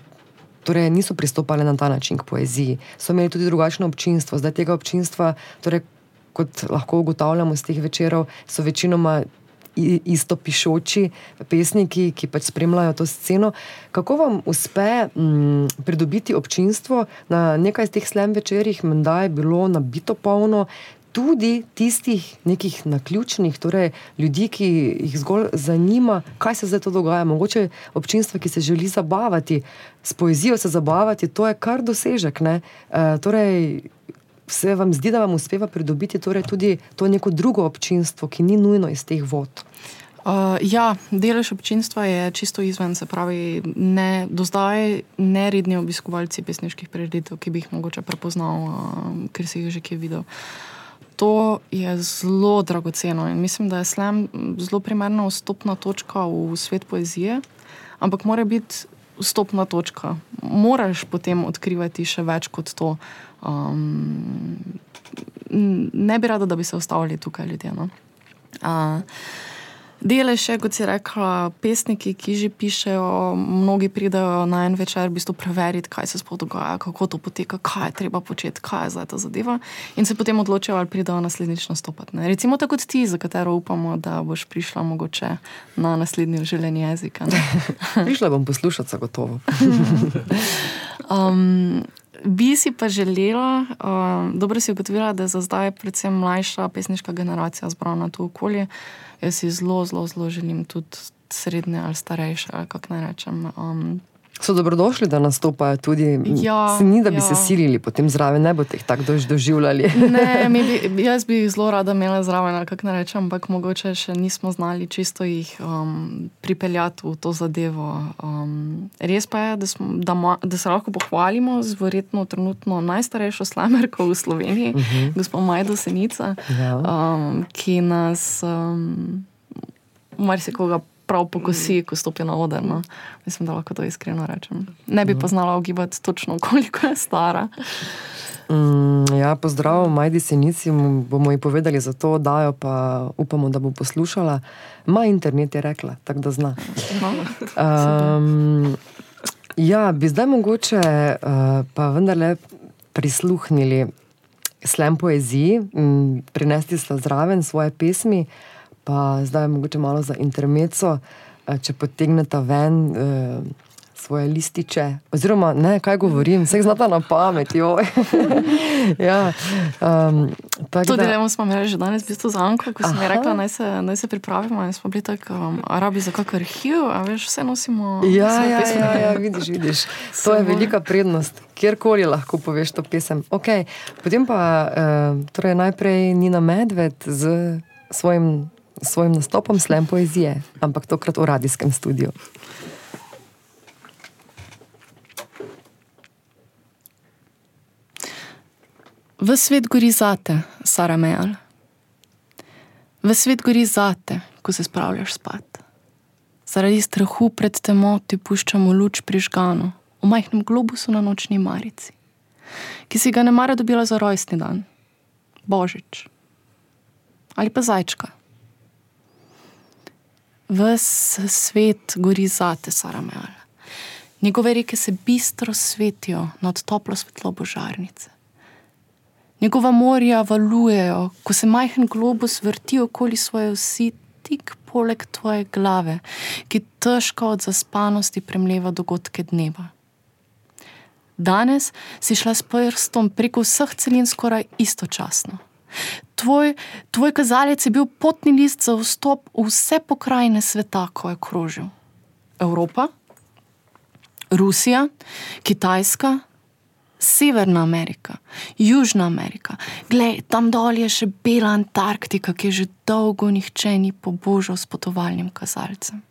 torej niso pristopali na ta način k poeziji. So imeli tudi drugačno občinstvo. Zdaj tega občinstva, torej, kot lahko ugotavljamo iz teh večerov, so večinoma isto pišoči pesniki, ki pač spremljajo to sceno. Kako vam uspe m, mm, pridobiti občinstvo na nekaj teh slem večerjih, menda je bilo nabito polno, tudi tistih nekih naključnih, torej ljudi, ki jih zgolj zanima, kaj se zdaj to dogaja. Mogoče občinstvo, ki se želi zabavati, s poezijo se zabavati, to je kar dosežek. E, torej, se vam zdi, da vam uspeva pridobiti torej tudi to neko drugo občinstvo, ki ni nujno iz teh vod. Uh, ja, delež občinstva je čisto izven, se pravi, ne, do zdaj neredni obiskovalci pesniških prireditev, ki bi jih mogoče prepoznal, uh, ker si jih že kje videl. To je zelo dragoceno in mislim, da je slam zelo primerna vstopna točka v svet poezije, ampak mora biti vstopna točka. Moraš potem odkrivati še več kot to. Um, ne bi rada, da bi se ustavili tukaj ljudje. No? Uh, Dele še, kot si rekla, pesniki, ki že pišejo, mnogi pridejo na en večer, v bistvu preveriti, kaj se sploh dogaja, kako to poteka, kaj je treba početi, kaj je zdaj ta zadeva. In se potem odločijo, ali pridejo naslednjič nastopati. Ne. Recimo tako kot ti, za katero upamo, da boš prišla mogoče na naslednji želeni jezik. Prišla bom poslušati, zagotovo. Um, bi si pa želela, um, dobro si ugotovila, da je za zdaj predvsem mlajša pesniška generacija zbrana tu okolje. Jaz si zelo, zelo, zelo želim tudi srednje ali starejše, ali kako naj rečem. Um, So dobrodošli, da nastopajo tudi. Ja, ni, da bi ja. se silili, potem zraven ne boste jih tako dož- doživljali. Ne, bi, jaz bi jih zelo rada imela zraven, kako naj rečem, ampak mogoče še nismo znali čisto jih um, pripeljati v to zadevo. Um, res pa je, da, smo, da, ma, da se lahko pohvalimo z verjetno trenutno najstarejšo slamerko v Sloveniji, uh -huh. gospod Majdo Senica, Ja. um, ki nas um, marsikoga. Prav pokosi, ko stopi na oder. No. Mislim, da lahko to iskreno rečem. Ne bi pa znala ugibati točno, koliko je stara. Mm, ja, pozdrav, Majdi Senici, mu bomo ji povedali za to oddajo, pa upamo, da bo poslušala. Ma internet je rekla, tako da zna. No. Um, ja, bi zdaj mogoče uh, pa vendarle prisluhnili slem poeziji, m, prinesli sta zraven svoje pesmi, pa zdaj mogoče malo za intermeco, uh, če potegneta ven. Uh, Svoje lističe, oziroma ne, kaj govorim, vse znata na pamet. ja, um, To da- dilemo smo imeli že danes, v bistvu za Anko, ko sem rekla, naj se, naj se pripravimo. In smo bili tako, um, a rabi za kak arhiv, a veš, vse nosimo. Ja, svoje ja, pesmi. ja, ja, vidiš, vidiš. To je velika prednost, kjerkoli lahko poveš to pesem. Okay. Potem pa uh, torej najprej Nina Medved z svojim, svojim nastopom Slam poezije, ampak tokrat v radijskem studiu. V svet gori zate, Sara Mejal. V svet gori zate, ko se spravljaš spat. Zaradi strahu pred temo ti puščamo luč prižgano v majhnem globusu na nočni marici, ki si ga ne mara dobila za rojstni dan, božič ali pa zajčka. Ves svet gori zate, Sara Mejal. Njegove reke se bistro svetijo nad toplo svetlobo žarnice. Njegova morja valujejo, ko se majhen globus vrti okoli svoje osi, tik poleg tvoje glave, ki težko od zaspanosti premleva dogodke dneva. Danes si šla s prstom preko vseh celin skoraj istočasno. Tvoj, tvoj kazalec je bil potni list za vstop v vse pokrajine sveta, ko je krožil. Evropa, Rusija, Kitajska, Severna Amerika, Južna Amerika, glej, tam dol je še bela Antarktika, ki je že dolgo nihče ni pobožal s potovalnim kazalcem.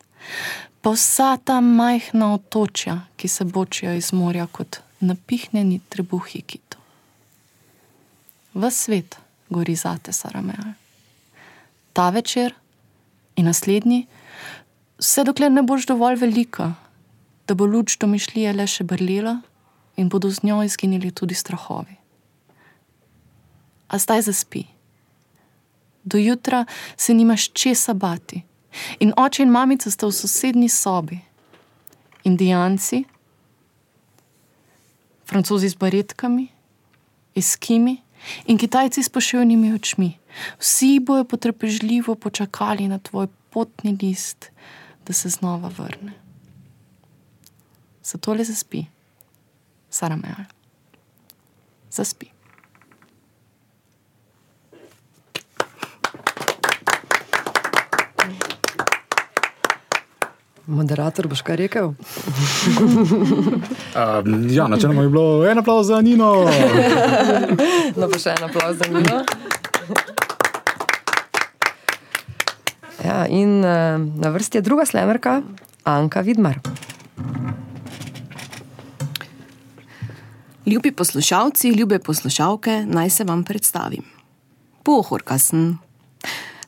Pa vsa ta majhna otočja, ki se bočijo iz morja kot napihnjeni trebuhi kitov. V svet gori zate, Sarameja. Ta večer in naslednji, vse dokler ne boš dovolj velika, da bo luč domišljije le še brlela in bodo z njo izginili tudi strahovi. A zdaj zaspi. Do jutra se nimaš česa bati. In oče in mamica sta v sosednji sobi. Indijanci, francozi z baretkami, eskimi in kitajci s poševnimi očmi. Vsi bojo potrpežljivo počakali na tvoj potni list, da se znova vrne. Zato le zaspi. Sara Meal. Zaspi. Moderator boš kaj rekel? Uh, ja, načeloma je bilo en aplauz za Nino. No, pa še en aplauz za Nino. Ja, in uh, na vrsti je druga slemerka, Anka Vidmar. Ljubi poslušalci, ljube poslušalke, naj se vam predstavim. Pohorka sem.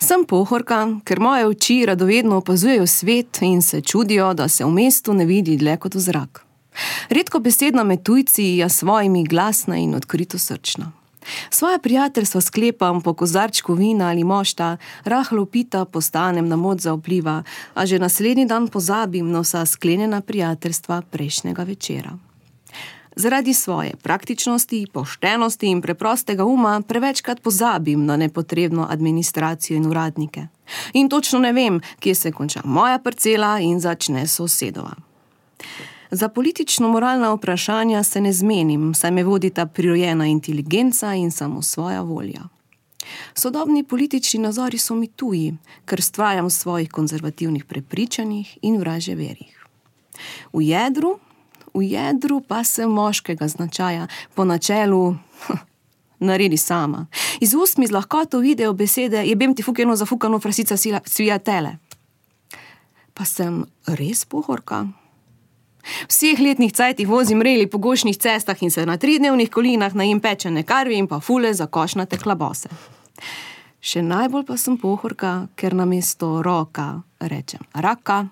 Sem pohorka, ker moje oči radovedno opazujejo svet in se čudijo, da se v mestu ne vidi dlje kot v zrak. Redko besedna med tujci, a svojimi glasna in odkrito srčna. Svoje prijateljstvo sklepam po kozarčku vina ali mošta, rahlo pita postanem na moč za vpliva, a že naslednji dan pozabim na vsa sklenjena prijateljstva prejšnjega večera. Zaradi svoje praktičnosti, poštenosti in preprostega uma prevečkrat pozabim na nepotrebno administracijo in uradnike. In točno ne vem, kje se konča moja parcela in začne sosedova. Za politično-moralna vprašanja se ne zmenim, saj me vodita prirojena inteligenca in samo svoja volja. Sodobni politični nazori so mi tuji, ker stvarjam v svojih konzervativnih prepričanjih in vraže verjih. V jedru, v jedru pa sem moškega značaja, po načelu. Naredi sama. Iz ust mi z lahkoto vidijo besede, je bem ti fukeno zafukano frasica svija tele. Pa sem res pohorka. Vseh letnih cajtih vozim reli po gošnih cestah in se na tridnevnih kolinah najem pečene karvi in pa fule za košnate klabose. Še najbolj pa sem pohorka, ker na mesto roka rečem raka,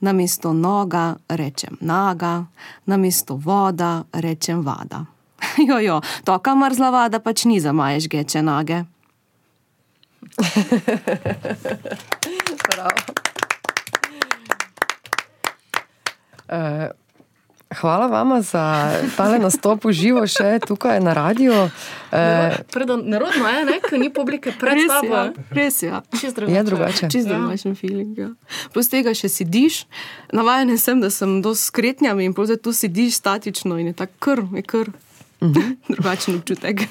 na mesto noga rečem naga, na mesto voda rečem vada. Jojo, to kamar zla vada pač ni za moje žgeče nage. Bravo. Uh, hvala vam za tale nastop v živo še tukaj na radiju. Uh, Nerodno je, ne? ker ni publike pred tabo. Ja, res je. Ja. Je drugače. Čist drugačen ja. feeling. Ja. Plus tega še sediš, navajen sem, da sem do skretnjami in potem tu sediš statično in je tako kr, je kr. Uh -huh. Drugačen občutek.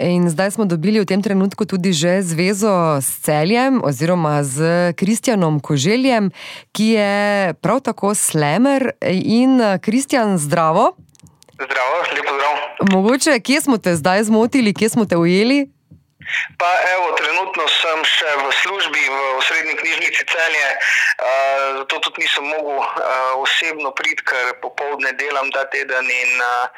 In zdaj smo dobili v tem trenutku tudi že zvezo s celjem oziroma z Kristjanom Koželjem, ki je prav tako slemer. In Kristjan, zdravo. Zdravo, lepo zdrav. Mogoče, kje smo te zdaj zmotili, kje smo te ujeli? Pa evo, trenutno sem še v službi v osrednji knjižnici celje, uh, zato tudi nisem mogel uh, osebno priti, ker popovdne delam ta teden in uh,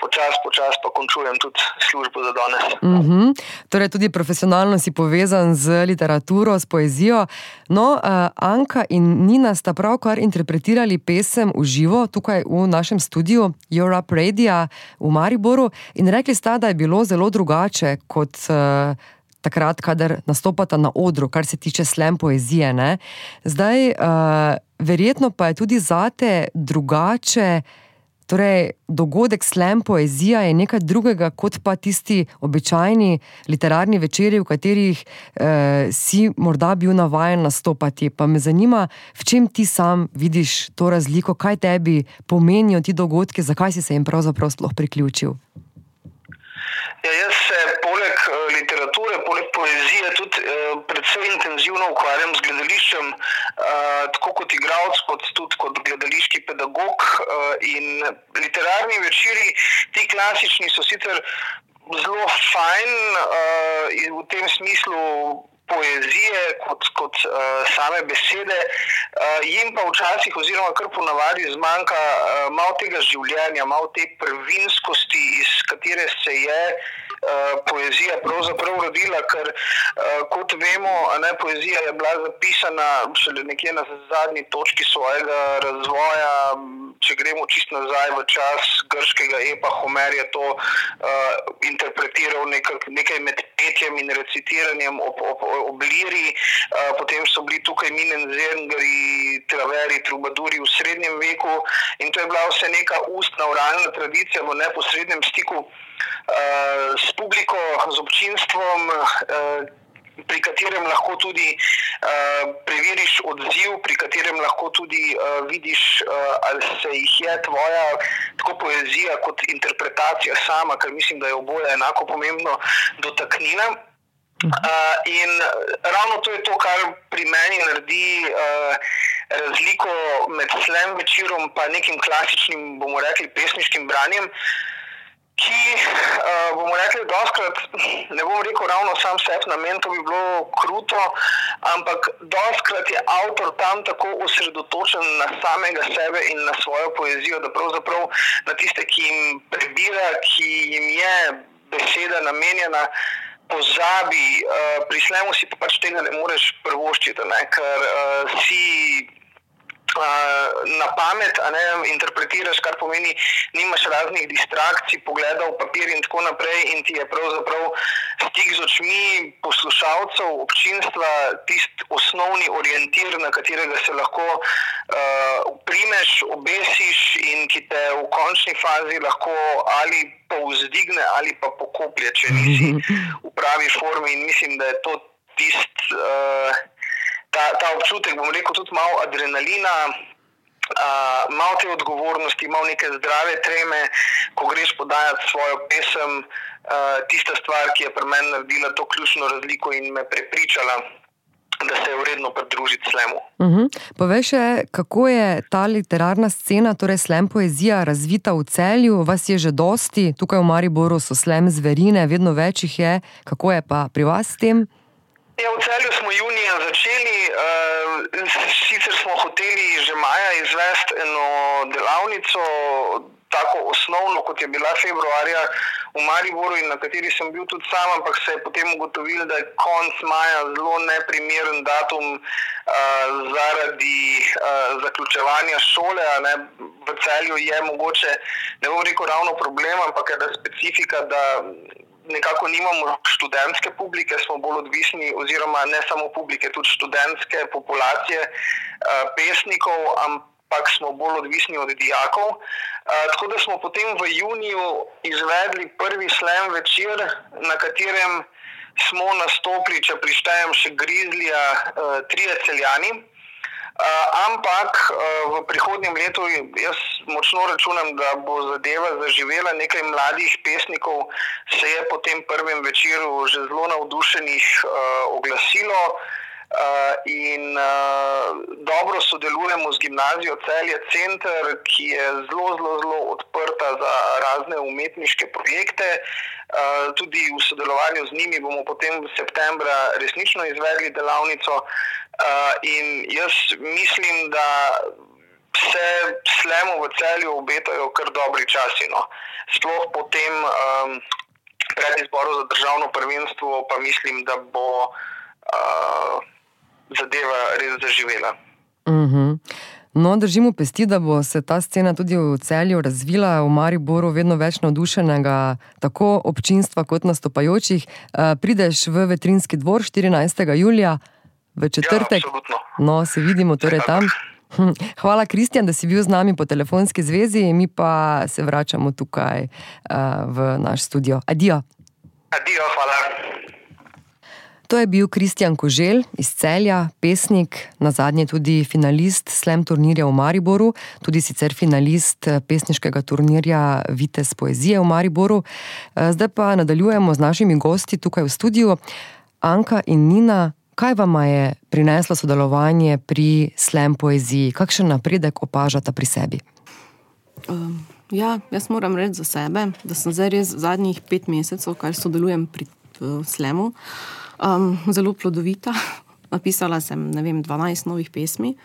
počasi, počasi pa končujem tudi službo za danes. Mm -hmm. Torej, tudi profesionalno si povezan z literaturo, s poezijo. No, uh, Anka in Nina sta pravkar interpretirali pesem v živo tukaj v našem studiu Europe Radio v Mariboru in rekli sta, da je bilo zelo drugače kot. Uh, Takrat, kadar nastopata na odru, kar se tiče slem poezije. Ne? Zdaj, uh, verjetno pa je tudi zate drugače, uh, Torej, dogodek slam poezija je nekaj drugega kot pa tisti običajni literarni večeri, v katerih eh, si morda bil navaden nastopati. Pa me zanima, v čem ti sam vidiš to razliko, kaj tebi pomenijo ti dogodki, zakaj si se jim pravzaprav sploh priključil. Ja, jaz se poleg uh, literature, poleg poezije, tudi uh, predvsem intenzivno ukvarjam z gledališčem, uh, tako kot igralec, kot tudi kot gledališki pedagog. Uh, in literarni večeri, ti klasični, so sicer zelo fajn uh, in v tem smislu poezije, kot, kot uh, same besede, uh, jim pa včasih, oziroma kar ponavadi, zmanjka uh, malo tega življenja, malo te prvinskosti, iz katere se je. Poezija pravzaprav rodila, ker kot vemo, ne, poezija je bila zapisana šele nekje na zadnji točki svojega razvoja. Če gremo čist nazaj v čas grškega epa, Homer je to uh, interpretiral nekak, nekaj med petjem in recitiranjem ob, ob, obliri, potem so bili tukaj minenzengari, traveri, trubaduri v srednjem veku in to je bila vse neka ustna, oralna tradicija v neposrednem stiku s publiko, z občinstvom. Pri katerem lahko tudi uh, preveriš odziv, pri katerem lahko tudi uh, vidiš, uh, ali se jih je tvoja tako poezija kot interpretacija sama, ker mislim, da je oboje enako pomembno, dotaknila. Uh, in ravno to je to, kar pri meni naredi uh, razliko med slem večerom in nekim klasičnim, bomo rekli, pesniškim branjem. Ki, uh, bomo rekli, da doskrat, ne bom rekel ravno sam sebi na meni, to bi bilo kruto, ampak doskrat je avtor tam tako osredotočen na samega sebe in na svojo poezijo, da pravzaprav na tiste, ki jim prebira, ki jim je beseda namenjena pozabi, uh, pri slemu si pač tega ne moreš prvoščiti, ne? ker uh, si na pamet, ne interpretiraš, kar pomeni, nimaš raznih distrakcij, pogledov, papir in tako naprej, in ti je pravzaprav stik z očmi poslušalcev, občinstva, tisti osnovni orientir, na katerega se lahko uh, primeš, obesiš in ki te v končni fazi lahko ali povzdigne ali pa pokoplje, če nisi v pravi formi. In mislim, da je to tisti. Uh, Ta, ta občutek, bom rekel, tudi malo adrenalina, uh, malo te odgovornosti, malo neke zdrave treme, ko greš podajati svojo pesem, uh, tista stvar, ki je pri meni naredila to ključno razliko in me prepričala, da se je vredno pridružiti slemu. Uh -huh. Povej še, kako je ta literarna scena, torej slem poezija, razvita v celju, vas je že dosti, tukaj v Mariboru so slem zverine, vedno več jih je, kako je pa pri vas s tem? Ja, v celju smo junija začeli, uh, sicer smo hoteli že maja izvesti eno delavnico, tako osnovno, kot je bila februarja v Mariboru in na kateri sem bil tudi sam, ampak se je potem ugotovil, da je konc maja zelo neprimeren datum uh, zaradi uh, zaključevanja šole. V celju je mogoče, ne bom rekel ravno problem, ampak je da specifika, da nekako nimamo študentske publike, smo bolj odvisni, oziroma ne samo publike, tudi študentske populacije uh, pesnikov, ampak smo bolj odvisni od dijakov. Uh, tako da smo potem v juniju izvedli prvi slam večer, na katerem smo nastopili, če prištejem še Grizlija, uh, trije celjani. Uh, ampak uh, v prihodnjem letu jaz močno računam, da bo zadeva zaživela. Nekaj mladih pesnikov se je po tem prvem večeru že zelo navdušenih uh, oglasilo. Uh, in uh, dobro sodelujemo z gimnazijo Celje Center, ki je zelo, zelo, zelo odprta za razne umetniške projekte. Uh, tudi v sodelovanju z njimi bomo potem v septembru resnično izvedli delavnico. Uh, in jaz mislim, da se slemo v celju obetajo kar dobri časi. No. Sploh potem um, pred izborom za državno prvenstvo, pa mislim, da bo. Uh, zadeva res zaživela. Uh mhm. -huh. No, držimo pesti, da bo se ta scena tudi v celju razvila, v Mariboru vedno več navdušenega, tako občinstva kot nastopajočih. Uh, prideš v vetrinski dvor 14. julija, v četrtek. Ja, no, se vidimo torej tam. Hm, hvala, Kristjan, da si bil z nami po telefonski zvezi, mi pa se vračamo tukaj uh, v naš studio. Adijo. Adijo, hvala. To je bil Kristjan Kožel iz Celja, pesnik, na zadnje tudi finalist Slam turnirja v Mariboru, tudi sicer finalist eh, pesniškega turnirja Vitez poezije v Mariboru. Eh, zdaj pa nadaljujemo z našimi gosti tukaj v studiu. Anka in Nina, kaj vam je prineslo sodelovanje pri Slam poeziji, kakšen napredek opažate pri sebi? Um, ja, jaz moram reči za sebe, da sem zdaj res zadnjih pet mesecev, kar sodelujem pri uh, Slamu um, zelo plodovita. Napisala sem vem, 12 novih pesmi,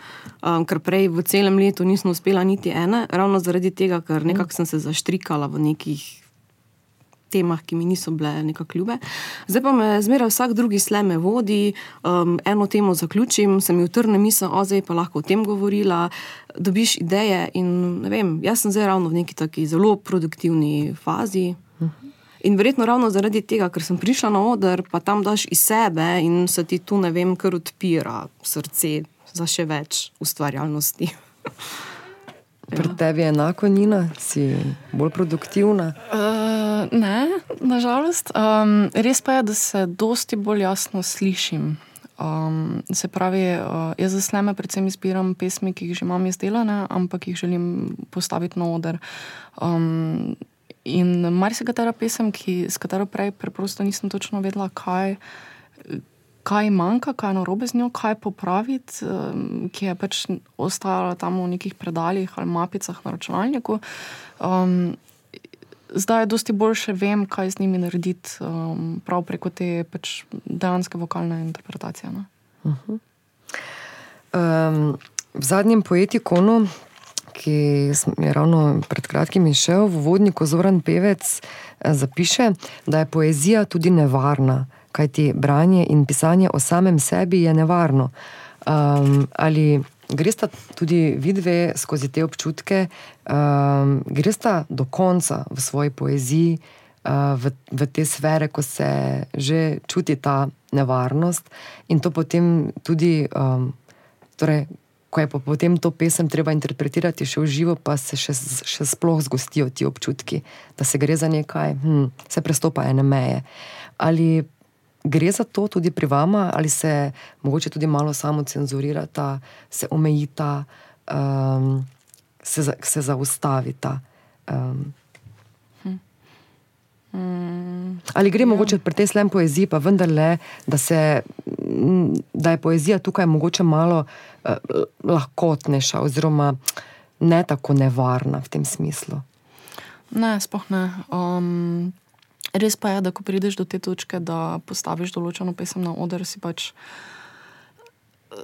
um, ker prej v celem letu nisem uspela niti ene, ravno zaradi tega, ker nekako sem se zaštrikala v nekih temah, ki mi niso bile nekako ljube. Zdaj pa me zmeraj vsak drugi sleme vodi, um, eno temo zaključim, se mi utrne misel, o zdaj pa lahko o tem govorila, dobiš ideje. In, vem, jaz sem zdaj ravno v neki taki zelo produktivni fazi. In verjetno ravno zaradi tega, ker sem prišla na oder, pa tam daš iz sebe in se ti tu ne vem, kar odpira srce za še več ustvarjalnosti. Pri ja. tebi je enako, Nina, si bolj produktivna? Uh, ne, nažalost. Um, res pa je, da se dosti bolj jasno slišim. Um, se pravi, uh, jaz za sleme predvsem izbiram pesmi, ki jih že imam izdelane, ampak jih želim postaviti na oder. Um, In marsikatera pesem, ki, s katero prej preprosto nisem točno vedela, kaj, kaj manjka, kaj je narobe z njo, kaj popraviti, um, ki je pač ostajala tam v nekih predaljih ali mapicah na računalniku. Um, zdaj dosti boljše, vem, kaj z njimi narediti, um, prav preko te pač dejanske vokalne interpretacije. No? Uh -huh. um, v zadnjem poetikonu ki je ravno pred kratkim išel v vodniku Zoran Pevec, eh, zapiše, da je poezija tudi nevarna, kajti branje in pisanje o samem sebi je nevarno. Um, ali gresta tudi vidve skozi te občutke, um, gresta do konca v svoji poeziji, uh, v, v te sfere, ko se že čuti ta nevarnost in to potem tudi, um, torej, ko je pa potem to pesem treba interpretirati še v živo, pa se še, še sploh zgostijo ti občutki, da se gre za nekaj, hm, se prestopa ene meje. Ali gre za to tudi pri vama, ali se morda tudi malo samo cenzurirata, se omejita, um, se, se zaustavita. Um. Hmm. Ali gre ja. mogoče pri tej slem poeziji, pa vendarle, da, se, da je poezija tukaj mogoče malo uh, lahkotnejša, oziroma ne tako nevarna v tem smislu? Ne, spohne. Um, Res pa je, da ko prideš do te točke, da postaviš določeno pesem na oder, si pač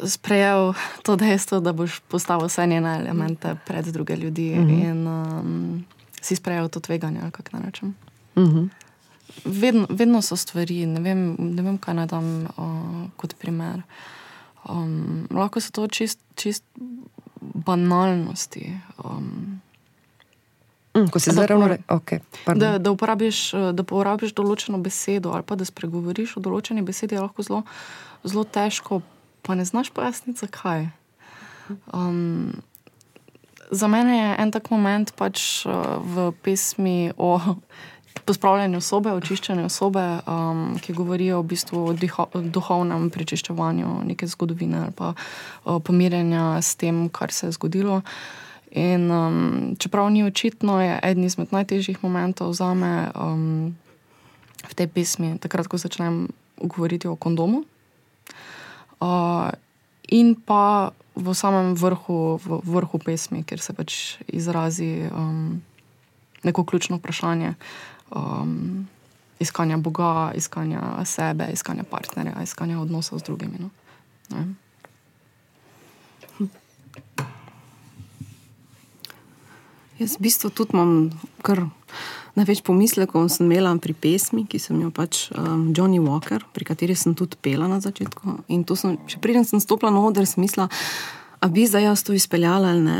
sprejel to dejstvo, da boš postavil vse njene elemente pred druge ljudi mm -hmm. in um, si sprejel to tveganje, kako naj rečem. Mm -hmm. vedno, vedno so stvari, ne vem, ne vem kaj naj dam uh, kot primer. Um, lahko so to čist, čist banalnosti. Um, Mm, ko si zdaj ravno rekel, okay, da, da, uporabiš, da uporabiš določeno besedo ali pa da spregovoriš o določeni besedi, je lahko zelo, zelo težko, pa ne znaš pojasniti, zakaj. Um, za mene je en tak moment pač uh, v pesmi o pospravljanju sobe, očiščanju sobe, um, ki govorijo v bistvu o diho, duhovnem prečiščevanju neke zgodovine ali pa uh, pomirjenja s tem, kar se je zgodilo. Uh, In um, čeprav ni očitno, je eden izmed najtežjih momentov za me um, v tej pesmi, takrat, ko začnem govoriti o kondomu. Uh, in pa v samem vrhu, v vrhu pesmi, kjer se pač izrazi um, neko ključno vprašanje um, iskanja Boga, iskanja sebe, iskanja partnerja, iskanja odnosov z drugimi. No? Jaz v bistvu tudi imam kar največ pomislekov, sem imela pri pesmi, ki sem jo pač um, Johnny Walker, pri kateri sem tudi pela na začetku. In to sem, še preden sem stopila na oder, smisla, a bi zdaj jaz to izpeljala ali ne.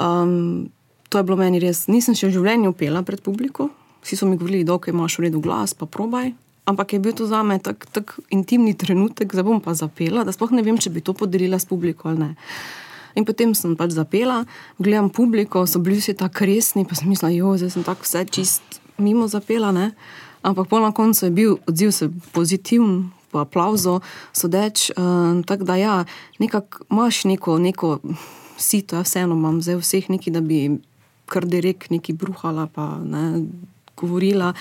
Um, to je bilo meni res, nisem še v življenju pela pred publiko, vsi so mi govorili, da imaš v redu glas, pa probaj. Ampak je bil to za me tako tak intimni trenutek, da bom pa zapela, da sploh ne vem, če bi to podelila s publiko ali ne. In potem sem pač zapela, gledam publiko, so bili vsi tako resni, pa sem mislila, jo, zdaj sem tako vse čist mimo zapela. Ne? Ampak po na koncu je bil odziv pozitiven, po aplauzu, sodeč. Uh, tako da ja, nekako imaš neko, neko sito, ja, vseeno imam zdaj vseh neki, da bi kar direkt neki bruhala, pa ne govorila.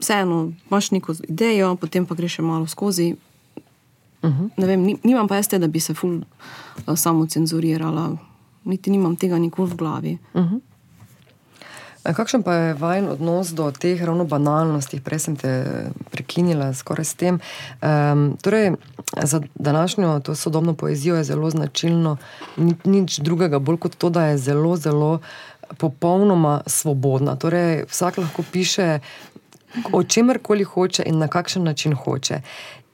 Vseeno imaš neko idejo, potem pa greš malo skozi. Uh -huh. vem, nimam pa jaz te, da bi se ful uh, samo cenzurirala, niti nimam tega nikoli v glavi. Uh -huh. Kakšen pa je vajen odnos do teh ravno banalnosti? Prej sem te prekinila skoraj s tem. Um, torej, za današnjo to sodobno poezijo je zelo značilno ni, nič drugega, bolj kot to, da je zelo, zelo popolnoma svobodna. Torej, vsak lahko piše o čemer koli hoče in na kakšen način hoče.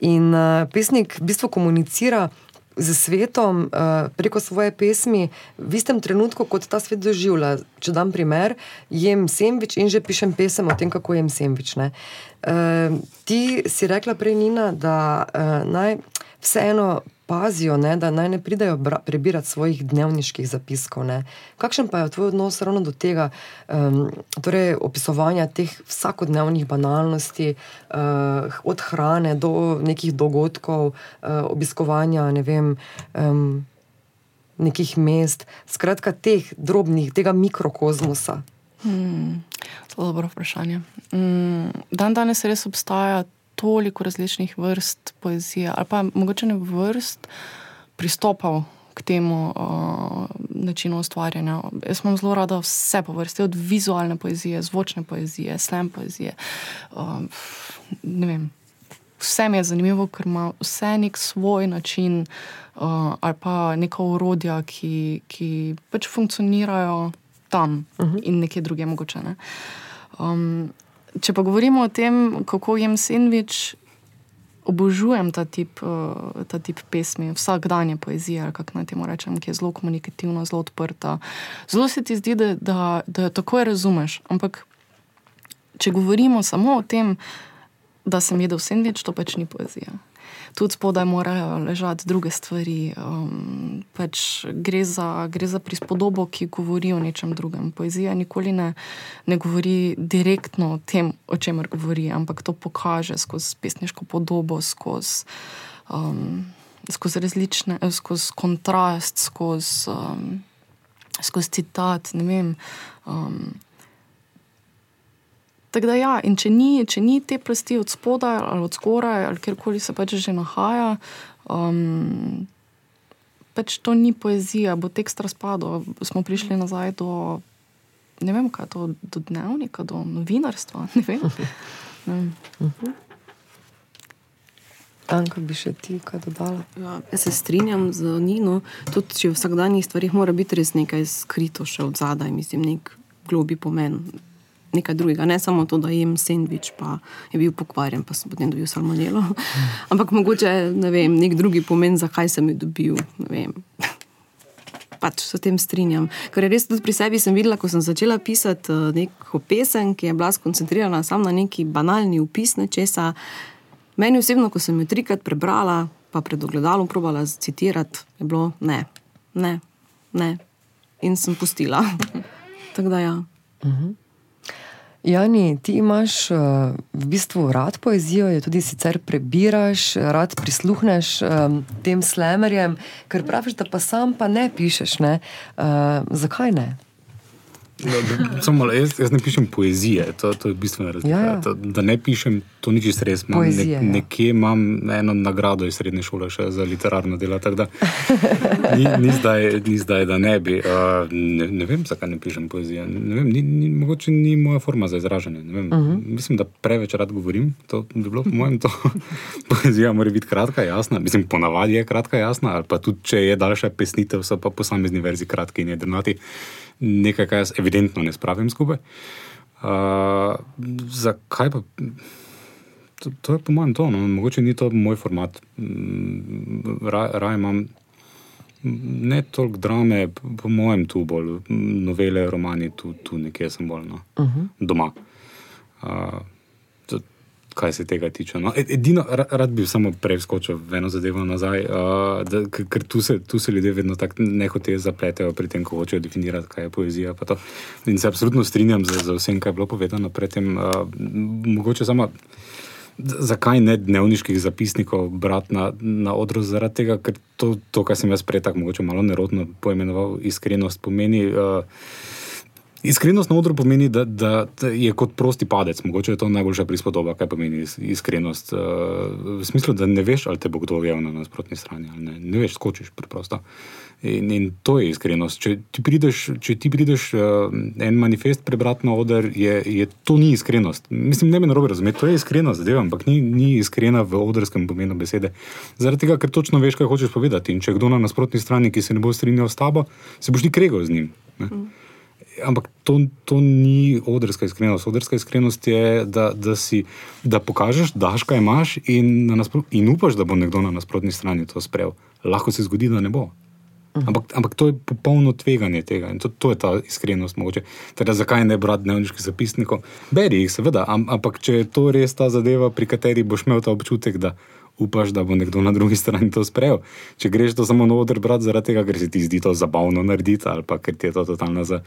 In uh, pesnik v bistvu komunicira z svetom uh, preko svoje pesmi v istem trenutku, kot ta svet doživlja. Če dam primer, jem sendvič in že pišem pesem o tem, kako jem sendvič. Uh, ti si rekla prej, Nina, da uh, naj vseeno pazijo, ne, da naj ne pridajo prebirati svojih dnevniških zapiskov. Ne. Kakšen pa je tvoj odnos ravno do tega, um, torej opisovanja teh vsakodnevnih banalnosti, uh, od hrane do nekih dogodkov, uh, obiskovanja ne vem, um, nekih mest, skratka teh drobnih, tega mikrokozmosa. Hmm, zelo dobro vprašanje. Hmm, dan danes res obstaja toliko različnih vrst poezije, ali pa mogoče ne vrst pristopov k temu uh, načinu ustvarjanja. Jaz imam zelo rada vse po vrsti, od vizualne poezije, zvočne poezije, slam poezije. Uh, vse mi je zanimivo, ker ima vse nek svoj način uh, ali pa neka urodja, ki, ki pač funkcionirajo tam uh -huh. in nekje druge mogoče. Ne. Um, če pa govorimo o tem, kako jem sendvič, obožujem ta tip, uh, ta tip pesmi, vsakdanje poezije, ali kako naj temu rečem, ki je zelo komunikativna, zelo odprta. Zelo se ti zdi, da, da, da jo takoj razumeš. Ampak, če govorimo samo o tem, da sem jedel sendvič, to pač ni poezija tudi spodaj morajo ležati druge stvari. Um, pač gre, za, gre za prispodobo, ki govori o nečem drugem. Poezija nikoli ne, ne govori direktno o tem, o čemer govori, ampak to pokaže skozi pesniško podobo, skozi. Um, Skozi različne, skozi kontrast, skozi, um, skozi citat. Um, Tako da, ja, in če ni, če ni te plasti od spodaj ali od zgoraj ali kjerkoli se pač že nahaja, um, pač to ni poezija, bo tekst razpadel. Smo prišli nazaj do, ne vem, kaj to, do dnevnika, do novinarstva. Ne vem. Anka, bi še ti kaj dodala? Ja, jaz se strinjam z Nino, tudi če v vsakdanjih stvarih mora biti res nekaj skrito še od zadaj, mislim, nek globi pomen nekaj drugega, ne samo to, da jem sendvič, pa je bil pokvarjen, pa sem potem dobil salmonelo. Ampak mogoče ne vem, nek drugi pomen, zakaj sem jo dobil. Pač se s tem strinjam. Ker res tudi pri sebi sem videla, ko sem začela pisati uh, neko pesem, ki je bila skoncentrirana samo na neki banalni opis nečesa. Meni osebno, ko sem jo trikrat prebrala, pa pred ogledalom probala citirati, je bilo ne, ne, ne. In sem pustila. Tako da ja. Uh mhm. -huh. Jani, ti imaš uh, v bistvu rad poezijo, jo tudi sicer prebiraš, rad prisluhneš um, tem slemerjem, ker praviš, da pa sam pa ne pišeš. Ne? Uh, zakaj ne? No, samo, jaz, jaz ne pišem poezije, to, to je bistveno razlika. Ja, ja. To, da ne pišem, to ni čisto res. Imam Poezije, ne, ja. nekje imam eno nagrado iz srednje šole za literarno delo. Ni, ni, zdaj, ni zdaj, da ne bi. Uh, ne, ne vem, zakaj ne pišem poezije. Ne vem, ni, ni, mogoče ni moja forma za izražanje. Uh mhm. -huh. Mislim, da preveč rad govorim. To bi bilo, po mojem, to. poezija mora biti kratka, jasna. Mislim, ponavadi je kratka, jasna. Ali pa tudi, če je daljša pesnitev, so pa posamezni verzi kratki in jedrnati nekaj, kar jaz evidentno ne spravim skupaj. Uh, zakaj pa? To, to je po mojem to, no. mogoče ni to moj format. Mm, Raje raj imam ne toliko drame, po mojem, tu bolj novele, romani, tu, tu nekje sem bolj no. uh -huh. doma. Uh, kaj se tega tiče. No, edino, rad bi samo preskočil v eno zadevo nazaj, uh, da, ker tu se, tu se ljudje vedno tako nehote zapletejo pri tem, ko hočejo definirati, kaj je poezija. In se absolutno strinjam z, z vsem, kar je bilo povedano predtem. Uh, mogoče samo. Zakaj ne dnevniških zapisnikov brati na, na odru? Zaradi tega, ker to, to kar sem jaz prej tako mogoče malo nerodno poimenoval, iskrenost pomeni. Uh, Iskrenost na odru pomeni, da, da, je kot prosti padec. Mogoče je to najboljša prispodoba, kaj pomeni iskrenost. Uh, v smislu, da ne veš, ali te bo kdo ujel na nasprotni strani. Ne, ne veš, skočiš preprosto. In, in to je iskrenost. Če ti prideš, če ti prideš uh, en manifest prebrati na oder, je, je to ni iskrenost. Mislim, ne me narobe razumeti, to je iskrenost, zadeva, ampak ni, ni iskrena v odrskem pomenu besede. Zaradi tega, ker točno veš, kaj hočeš povedati. In če kdo na nasprotni strani, ki se ne bo strinjal s tabo, se boš ti kregal z njim. Mm ampak to, to ni odrska iskrenost. Odrska iskrenost je, da, da, si, da pokažeš, daš kaj imaš in, in upaš, da bo nekdo na nasprotni strani to sprejel. Lahko se zgodi, da ne bo. Ampak, ampak to je popolno tveganje tega in to, to je ta iskrenost. Teda, zakaj ne brati dnevniških zapisnikov? Beri jih, seveda, ampak če je to res ta zadeva, pri kateri boš imel ta občutek, da upaš, da bo nekdo na drugi strani to sprejel. Če greš to samo na oder, brat, zaradi tega, ker se ti zdi to zabavno narediti, ali pa ker ti je to totalna za,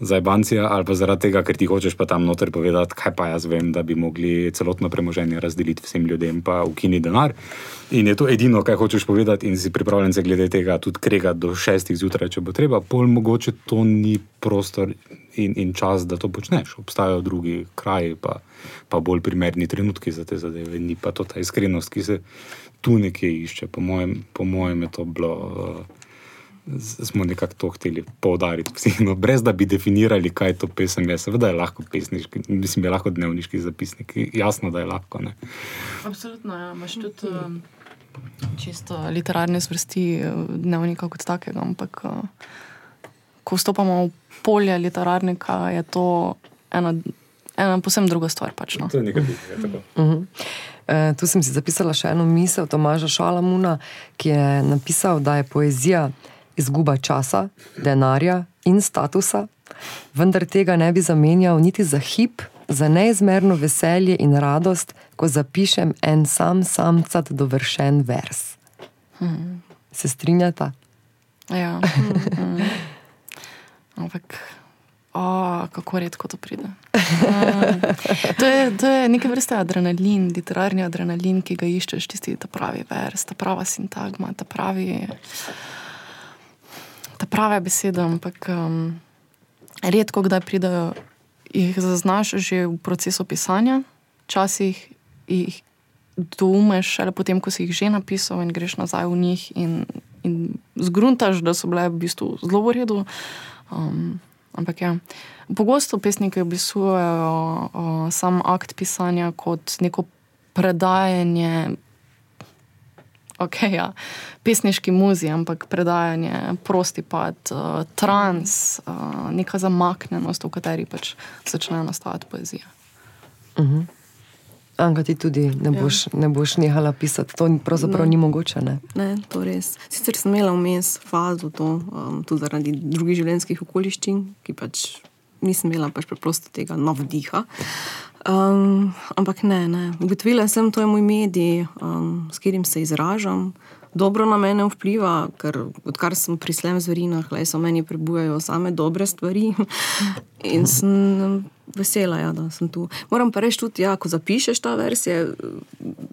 zajbancija, ali pa zaradi tega, ker ti hočeš pa tam noter povedati, kaj pa jaz vem, da bi mogli celotno premoženje razdeliti vsem ljudem, pa ukini denar. In je to edino, kaj hočeš povedati, in si pripravljen se glede tega tudi krega do šestih zjutraj, če bo treba, pol mogoče to ni prostor in, in čas, da to počneš. Obstajajo drugi kraji, pa, pa bolj primerni trenutki za te zadeve, ni pa to ta iskrenost, ki se tu nekje išče. Po mojem, po mojem je to bilo. Uh, Smo nekako to hteli poudariti, no, brez da bi definirali, kaj je to pesem. Je. Seveda je lahko pesniški, mislim, je lahko dnevniški zapisnik, jasno, da je lahko. Ne. Absolutno, ja. imaš tudi um, čisto literarne zvrsti eh, dnevnika kot takega, ampak uh, ko vstopamo v polje literarnika, je to ena, ena posebno druga stvar. Pač, no. To je nekaj drugega. Uh -huh. E, tu sem si zapisala še eno misel Tomaža Šalamuna, ki je napisal, da je poezija izguba časa, denarja in statusa, vendar tega ne bi zamenjal niti za hip, za neizmerno veselje in radost, ko zapišem en sam samcat dovršen vers. Hmm. Se strinjata? Ja. Hmm. Ampak. Oh, kako redko to pride. Um, to, je, to je neke vrste adrenalin, literarni adrenalin, ki ga iščeš, tisti pravi vers, ta prava sintagma, ta pravi ta prave besede, ampak um, redko kdaj pridejo, jih zaznaš že v procesu pisanja, včasih jih doumeš, ali potem, ko si jih že napisal in greš nazaj v njih in, in zgruntaš, da so bile v bistvu zelo v redu. Um, ampak ja. Pogosto pesniki opisujejo sam akt pisanja kot neko predajanje okay, ja, pesniški muzi, ampak predajanje, prosti pad, uh, trans, uh, neka zamaknjenost, v kateri pač začne nastajati poezija. Uh mhm. -huh. Anga, ti tudi ne ja. boš, ja. ne boš nehala pisati, to pravzaprav ne. ni mogoče. Ne? ne, to res. Sicer sem imela vmes fazo, to, um, tudi zaradi drugih življenjskih okoliščin, ki pač nisem imela pač preprosto tega navdiha. Um, ampak ne, ne. ugotovila sem, da je moj medij, um, s katerim se izražam, dobro na mene vpliva, ker odkar sem pri slem zverinah, le so meni prebujajo same dobre stvari in sem vesela, ja, da sem tu. Moram pa reči tudi, ja, ko zapišeš ta vers, je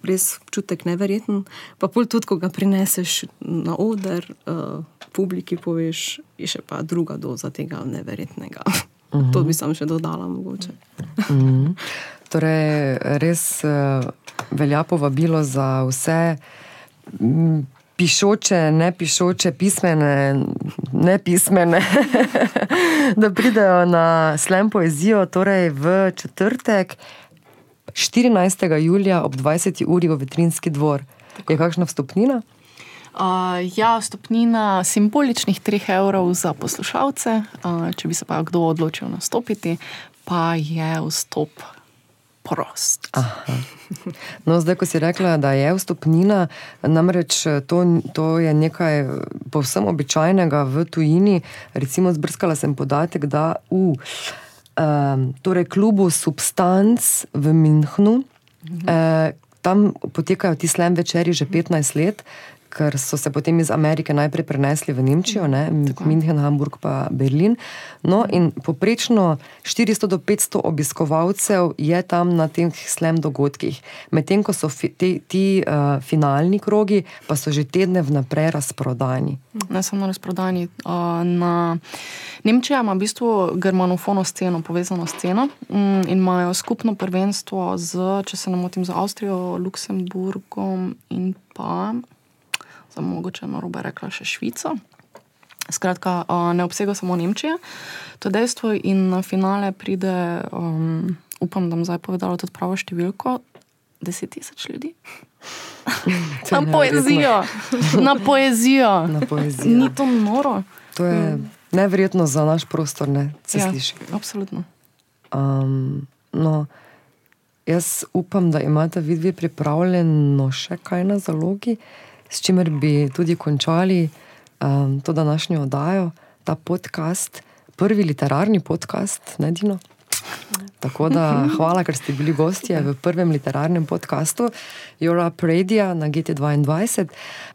res čutek neverjeten, pa pol tudi, ko ga prineseš na oder, uh, publiki poveš, je še pa druga doza tega neverjetnega. -hmm. To bi sam še dodala, mogoče. Mm -hmm. Torej, res uh, velja povabilo za vse pišoče, ne pišoče, pismene, ne pismene, da pridejo na slem poezijo, torej v četrtek, 14. julija ob 20. uri v Vetrinski dvor. Je kakšna vstopnina? Uh, ja, stopnina simboličnih 3 evrov za poslušalce, uh, če bi se pa kdo odločil nastopiti, pa je vstop prost. Aha. No, zdaj, ko si rekla, da je vstopnina, namreč to, to je nekaj povsem običajnega v tujini. Recimo, zbrskala sem podatek, da v um, torej klubu Substanc v Münchnu. Mhm. Eh, Tam potekajo ti slem večerji že 15 let, ker so se potem iz Amerike najprej prenesli v Nemčijo, ne, München, Hamburg pa Berlin. No, in poprečno 400 do 500 obiskovalcev je tam na teh slem dogodkih. Medtem ko so fi, te, ti uh, finalni krogi, pa so že tedne vnaprej razprodani. Ne samo razprodani. Uh, na Nemčija ima v bistvu germanofono sceno, povezano sceno mm, in imajo skupno prvenstvo z, če se ne motim, z Avstrijo, Luksemburgom in pa za mogoče na robe rekla še Švico. Skratka, ne obsega samo Nemčije, to je dejstvo, in na finale pride, um, upam, da bom zdaj povedala tudi pravo številko, 10 tisoč ljudi. na poezijo, na poezijo. Na poezijo. Ni to noro. To je hmm. nevrjetno za naš prostor, ne se ja, sliši. Absolutno. Um, no, jaz upam, da imate vi dve pripravljeno še kaj na zalogi s čimer bi tudi končali um, to današnjo oddajo, ta podcast, prvi literarni podcast, ne Dino. Tako da hvala, ker ste bili gostje v prvem literarnem podkastu Europe Radio na GT2.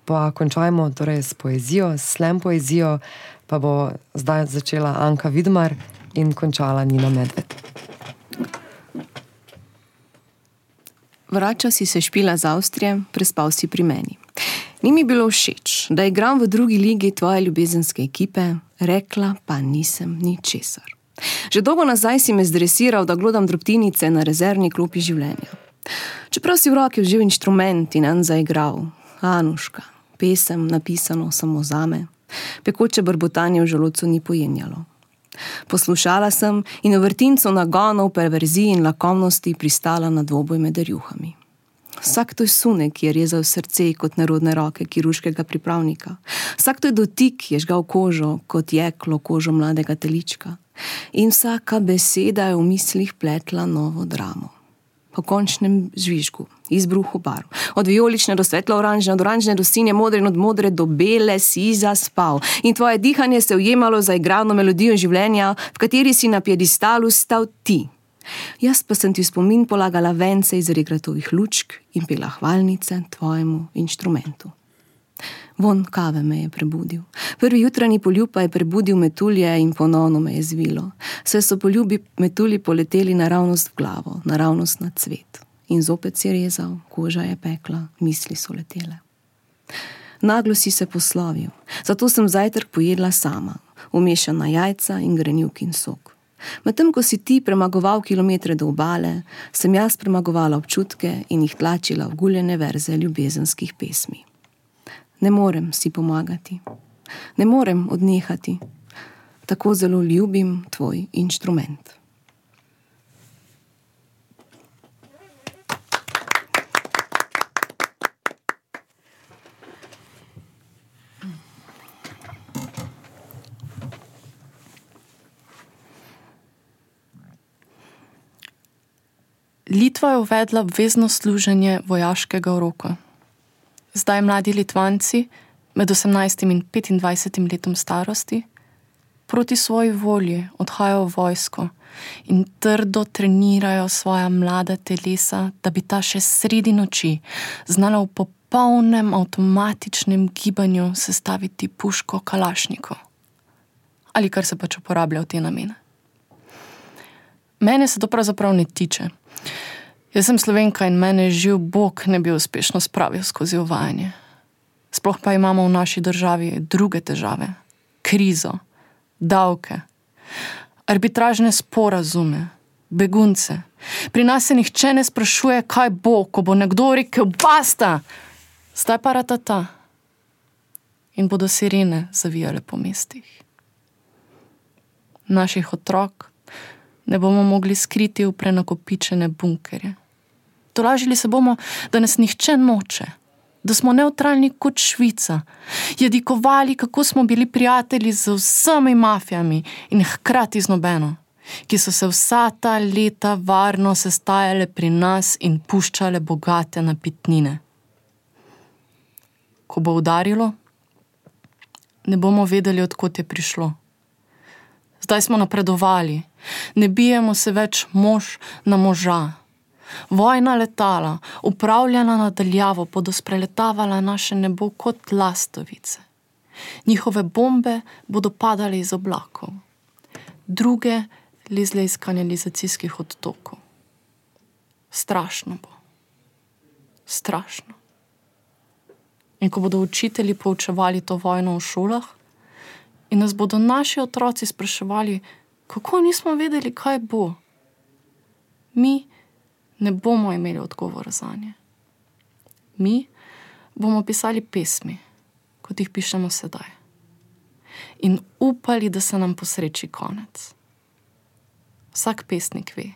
Pa končajmo torej s poezijo, s slem poezijo, pa bo zdaj začela Anka Vidmar in končala Nina Medved. Vračal si se špila z Avstrije, prespal si pri meni. Ni mi bilo všeč, da igram v drugi ligi tvoje ljubezenske ekipe, rekla pa nisem ničesar. Že dolgo nazaj si me zdresiral, da glodam drobtinice na rezervni klopi življenja. Čeprav si v roki vzel inštrument in en zaigral, Anuška, pesem napisano samo za me, pekoče brbotanje v želodcu ni pojenjalo. Poslušala sem in v vrtincu nagonov, perverziji in lakomnosti pristala na dvoboj med rjuhami. Vsak to je sunek, ki je rezal srce kot narodne roke kirurškega pripravnika. Vsak to je dotik, ki je žgal kožo kot jeklo kožo mladega telička. In vsaka beseda je v mislih pletla novo dramo. o končnem žvižgu, izbruhu barv. Od vijolične do svetlo-oranžne, od oranžne do sinje, modre in od modre do bele si zaspal. In tvoje dihanje se ujemalo za igrano melodijo življenja, v kateri si na piedistalu stal ti. Jaz pa sem ti spomin polagala vence iz regratovih lučk in pela hvalnice tvojemu inštrumentu. Von kave me je prebudil. Prvi jutranji poljub pa je prebudil metulje in ponovno me je zvilo. Vse so poljubi metulji poleteli naravnost v glavo, naravnost na cvet. In zopet si rezal, koža je pekla, misli so letele. Naglo si se poslovil, zato sem zajtrk pojedla sama, umešana jajca in grenjuk in sok. Medtem ko si ti premagoval kilometre do obale, sem jaz premagovala občutke in jih tlačila v guljene verze ljubezenskih pesmi. Ne morem si pomagati, ne morem odnehati, tako zelo ljubim tvoj inštrument. Litva je uvedla obvezno služenje vojaškega uroka. Zdaj mladi Litvanci, med 18 in 25 letom starosti, proti svoji volji odhajajo v vojsko in trdo trenirajo svoja mlada telesa, da bi ta še sredi noči znala v popolnem avtomatičnem gibanju sestaviti puško kalašniko ali kar se pač uporablja v te namene. Mene se to pravzaprav ne tiče. Jaz sem slovenka in mene živ Bog ne bi uspešno spravil skozi uvajanje. Sploh pa imamo v naši državi druge težave: krizo, davke, arbitražne sporazume, begunce. Pri nas se nihče ne sprašuje, kaj bo, ko bo nekdo rekel: Basta, zdaj pa ratata. In bodo sirene zavijale po mestih. Naših otrok ne bomo mogli skriti v prenakopičene bunkerje. Tolažili se bomo, da nas nihče noče, da smo neutralni kot Švica, jedikovali, kako smo bili prijatelji z vsemi mafijami in hkrati z nobeno, ki so se vsa ta leta varno sestajale pri nas in puščale bogate napitnine. Ko bo udarilo, ne bomo vedeli, odkot je prišlo. Zdaj smo napredovali, ne bijemo se več mož na moža. Vojna letala, upravljena nadaljavo, bodo spreletavala naše nebo kot lastovice. Njihove bombe bodo padale iz oblakov, druge lizle iz kanalizacijskih odtokov. Strašno bo, strašno. In ko bodo učitelji poučevali to vojno v šolah, in nas bodo naši otroci spraševali, kako nismo vedeli, kaj bo, mi ne bomo imeli odgovora za nje. Mi bomo pisali pesmi, kot jih pišemo sedaj, in upali, da se nam posreči konec. Vsak pesnik ve,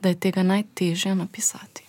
da je tega najtežje napisati.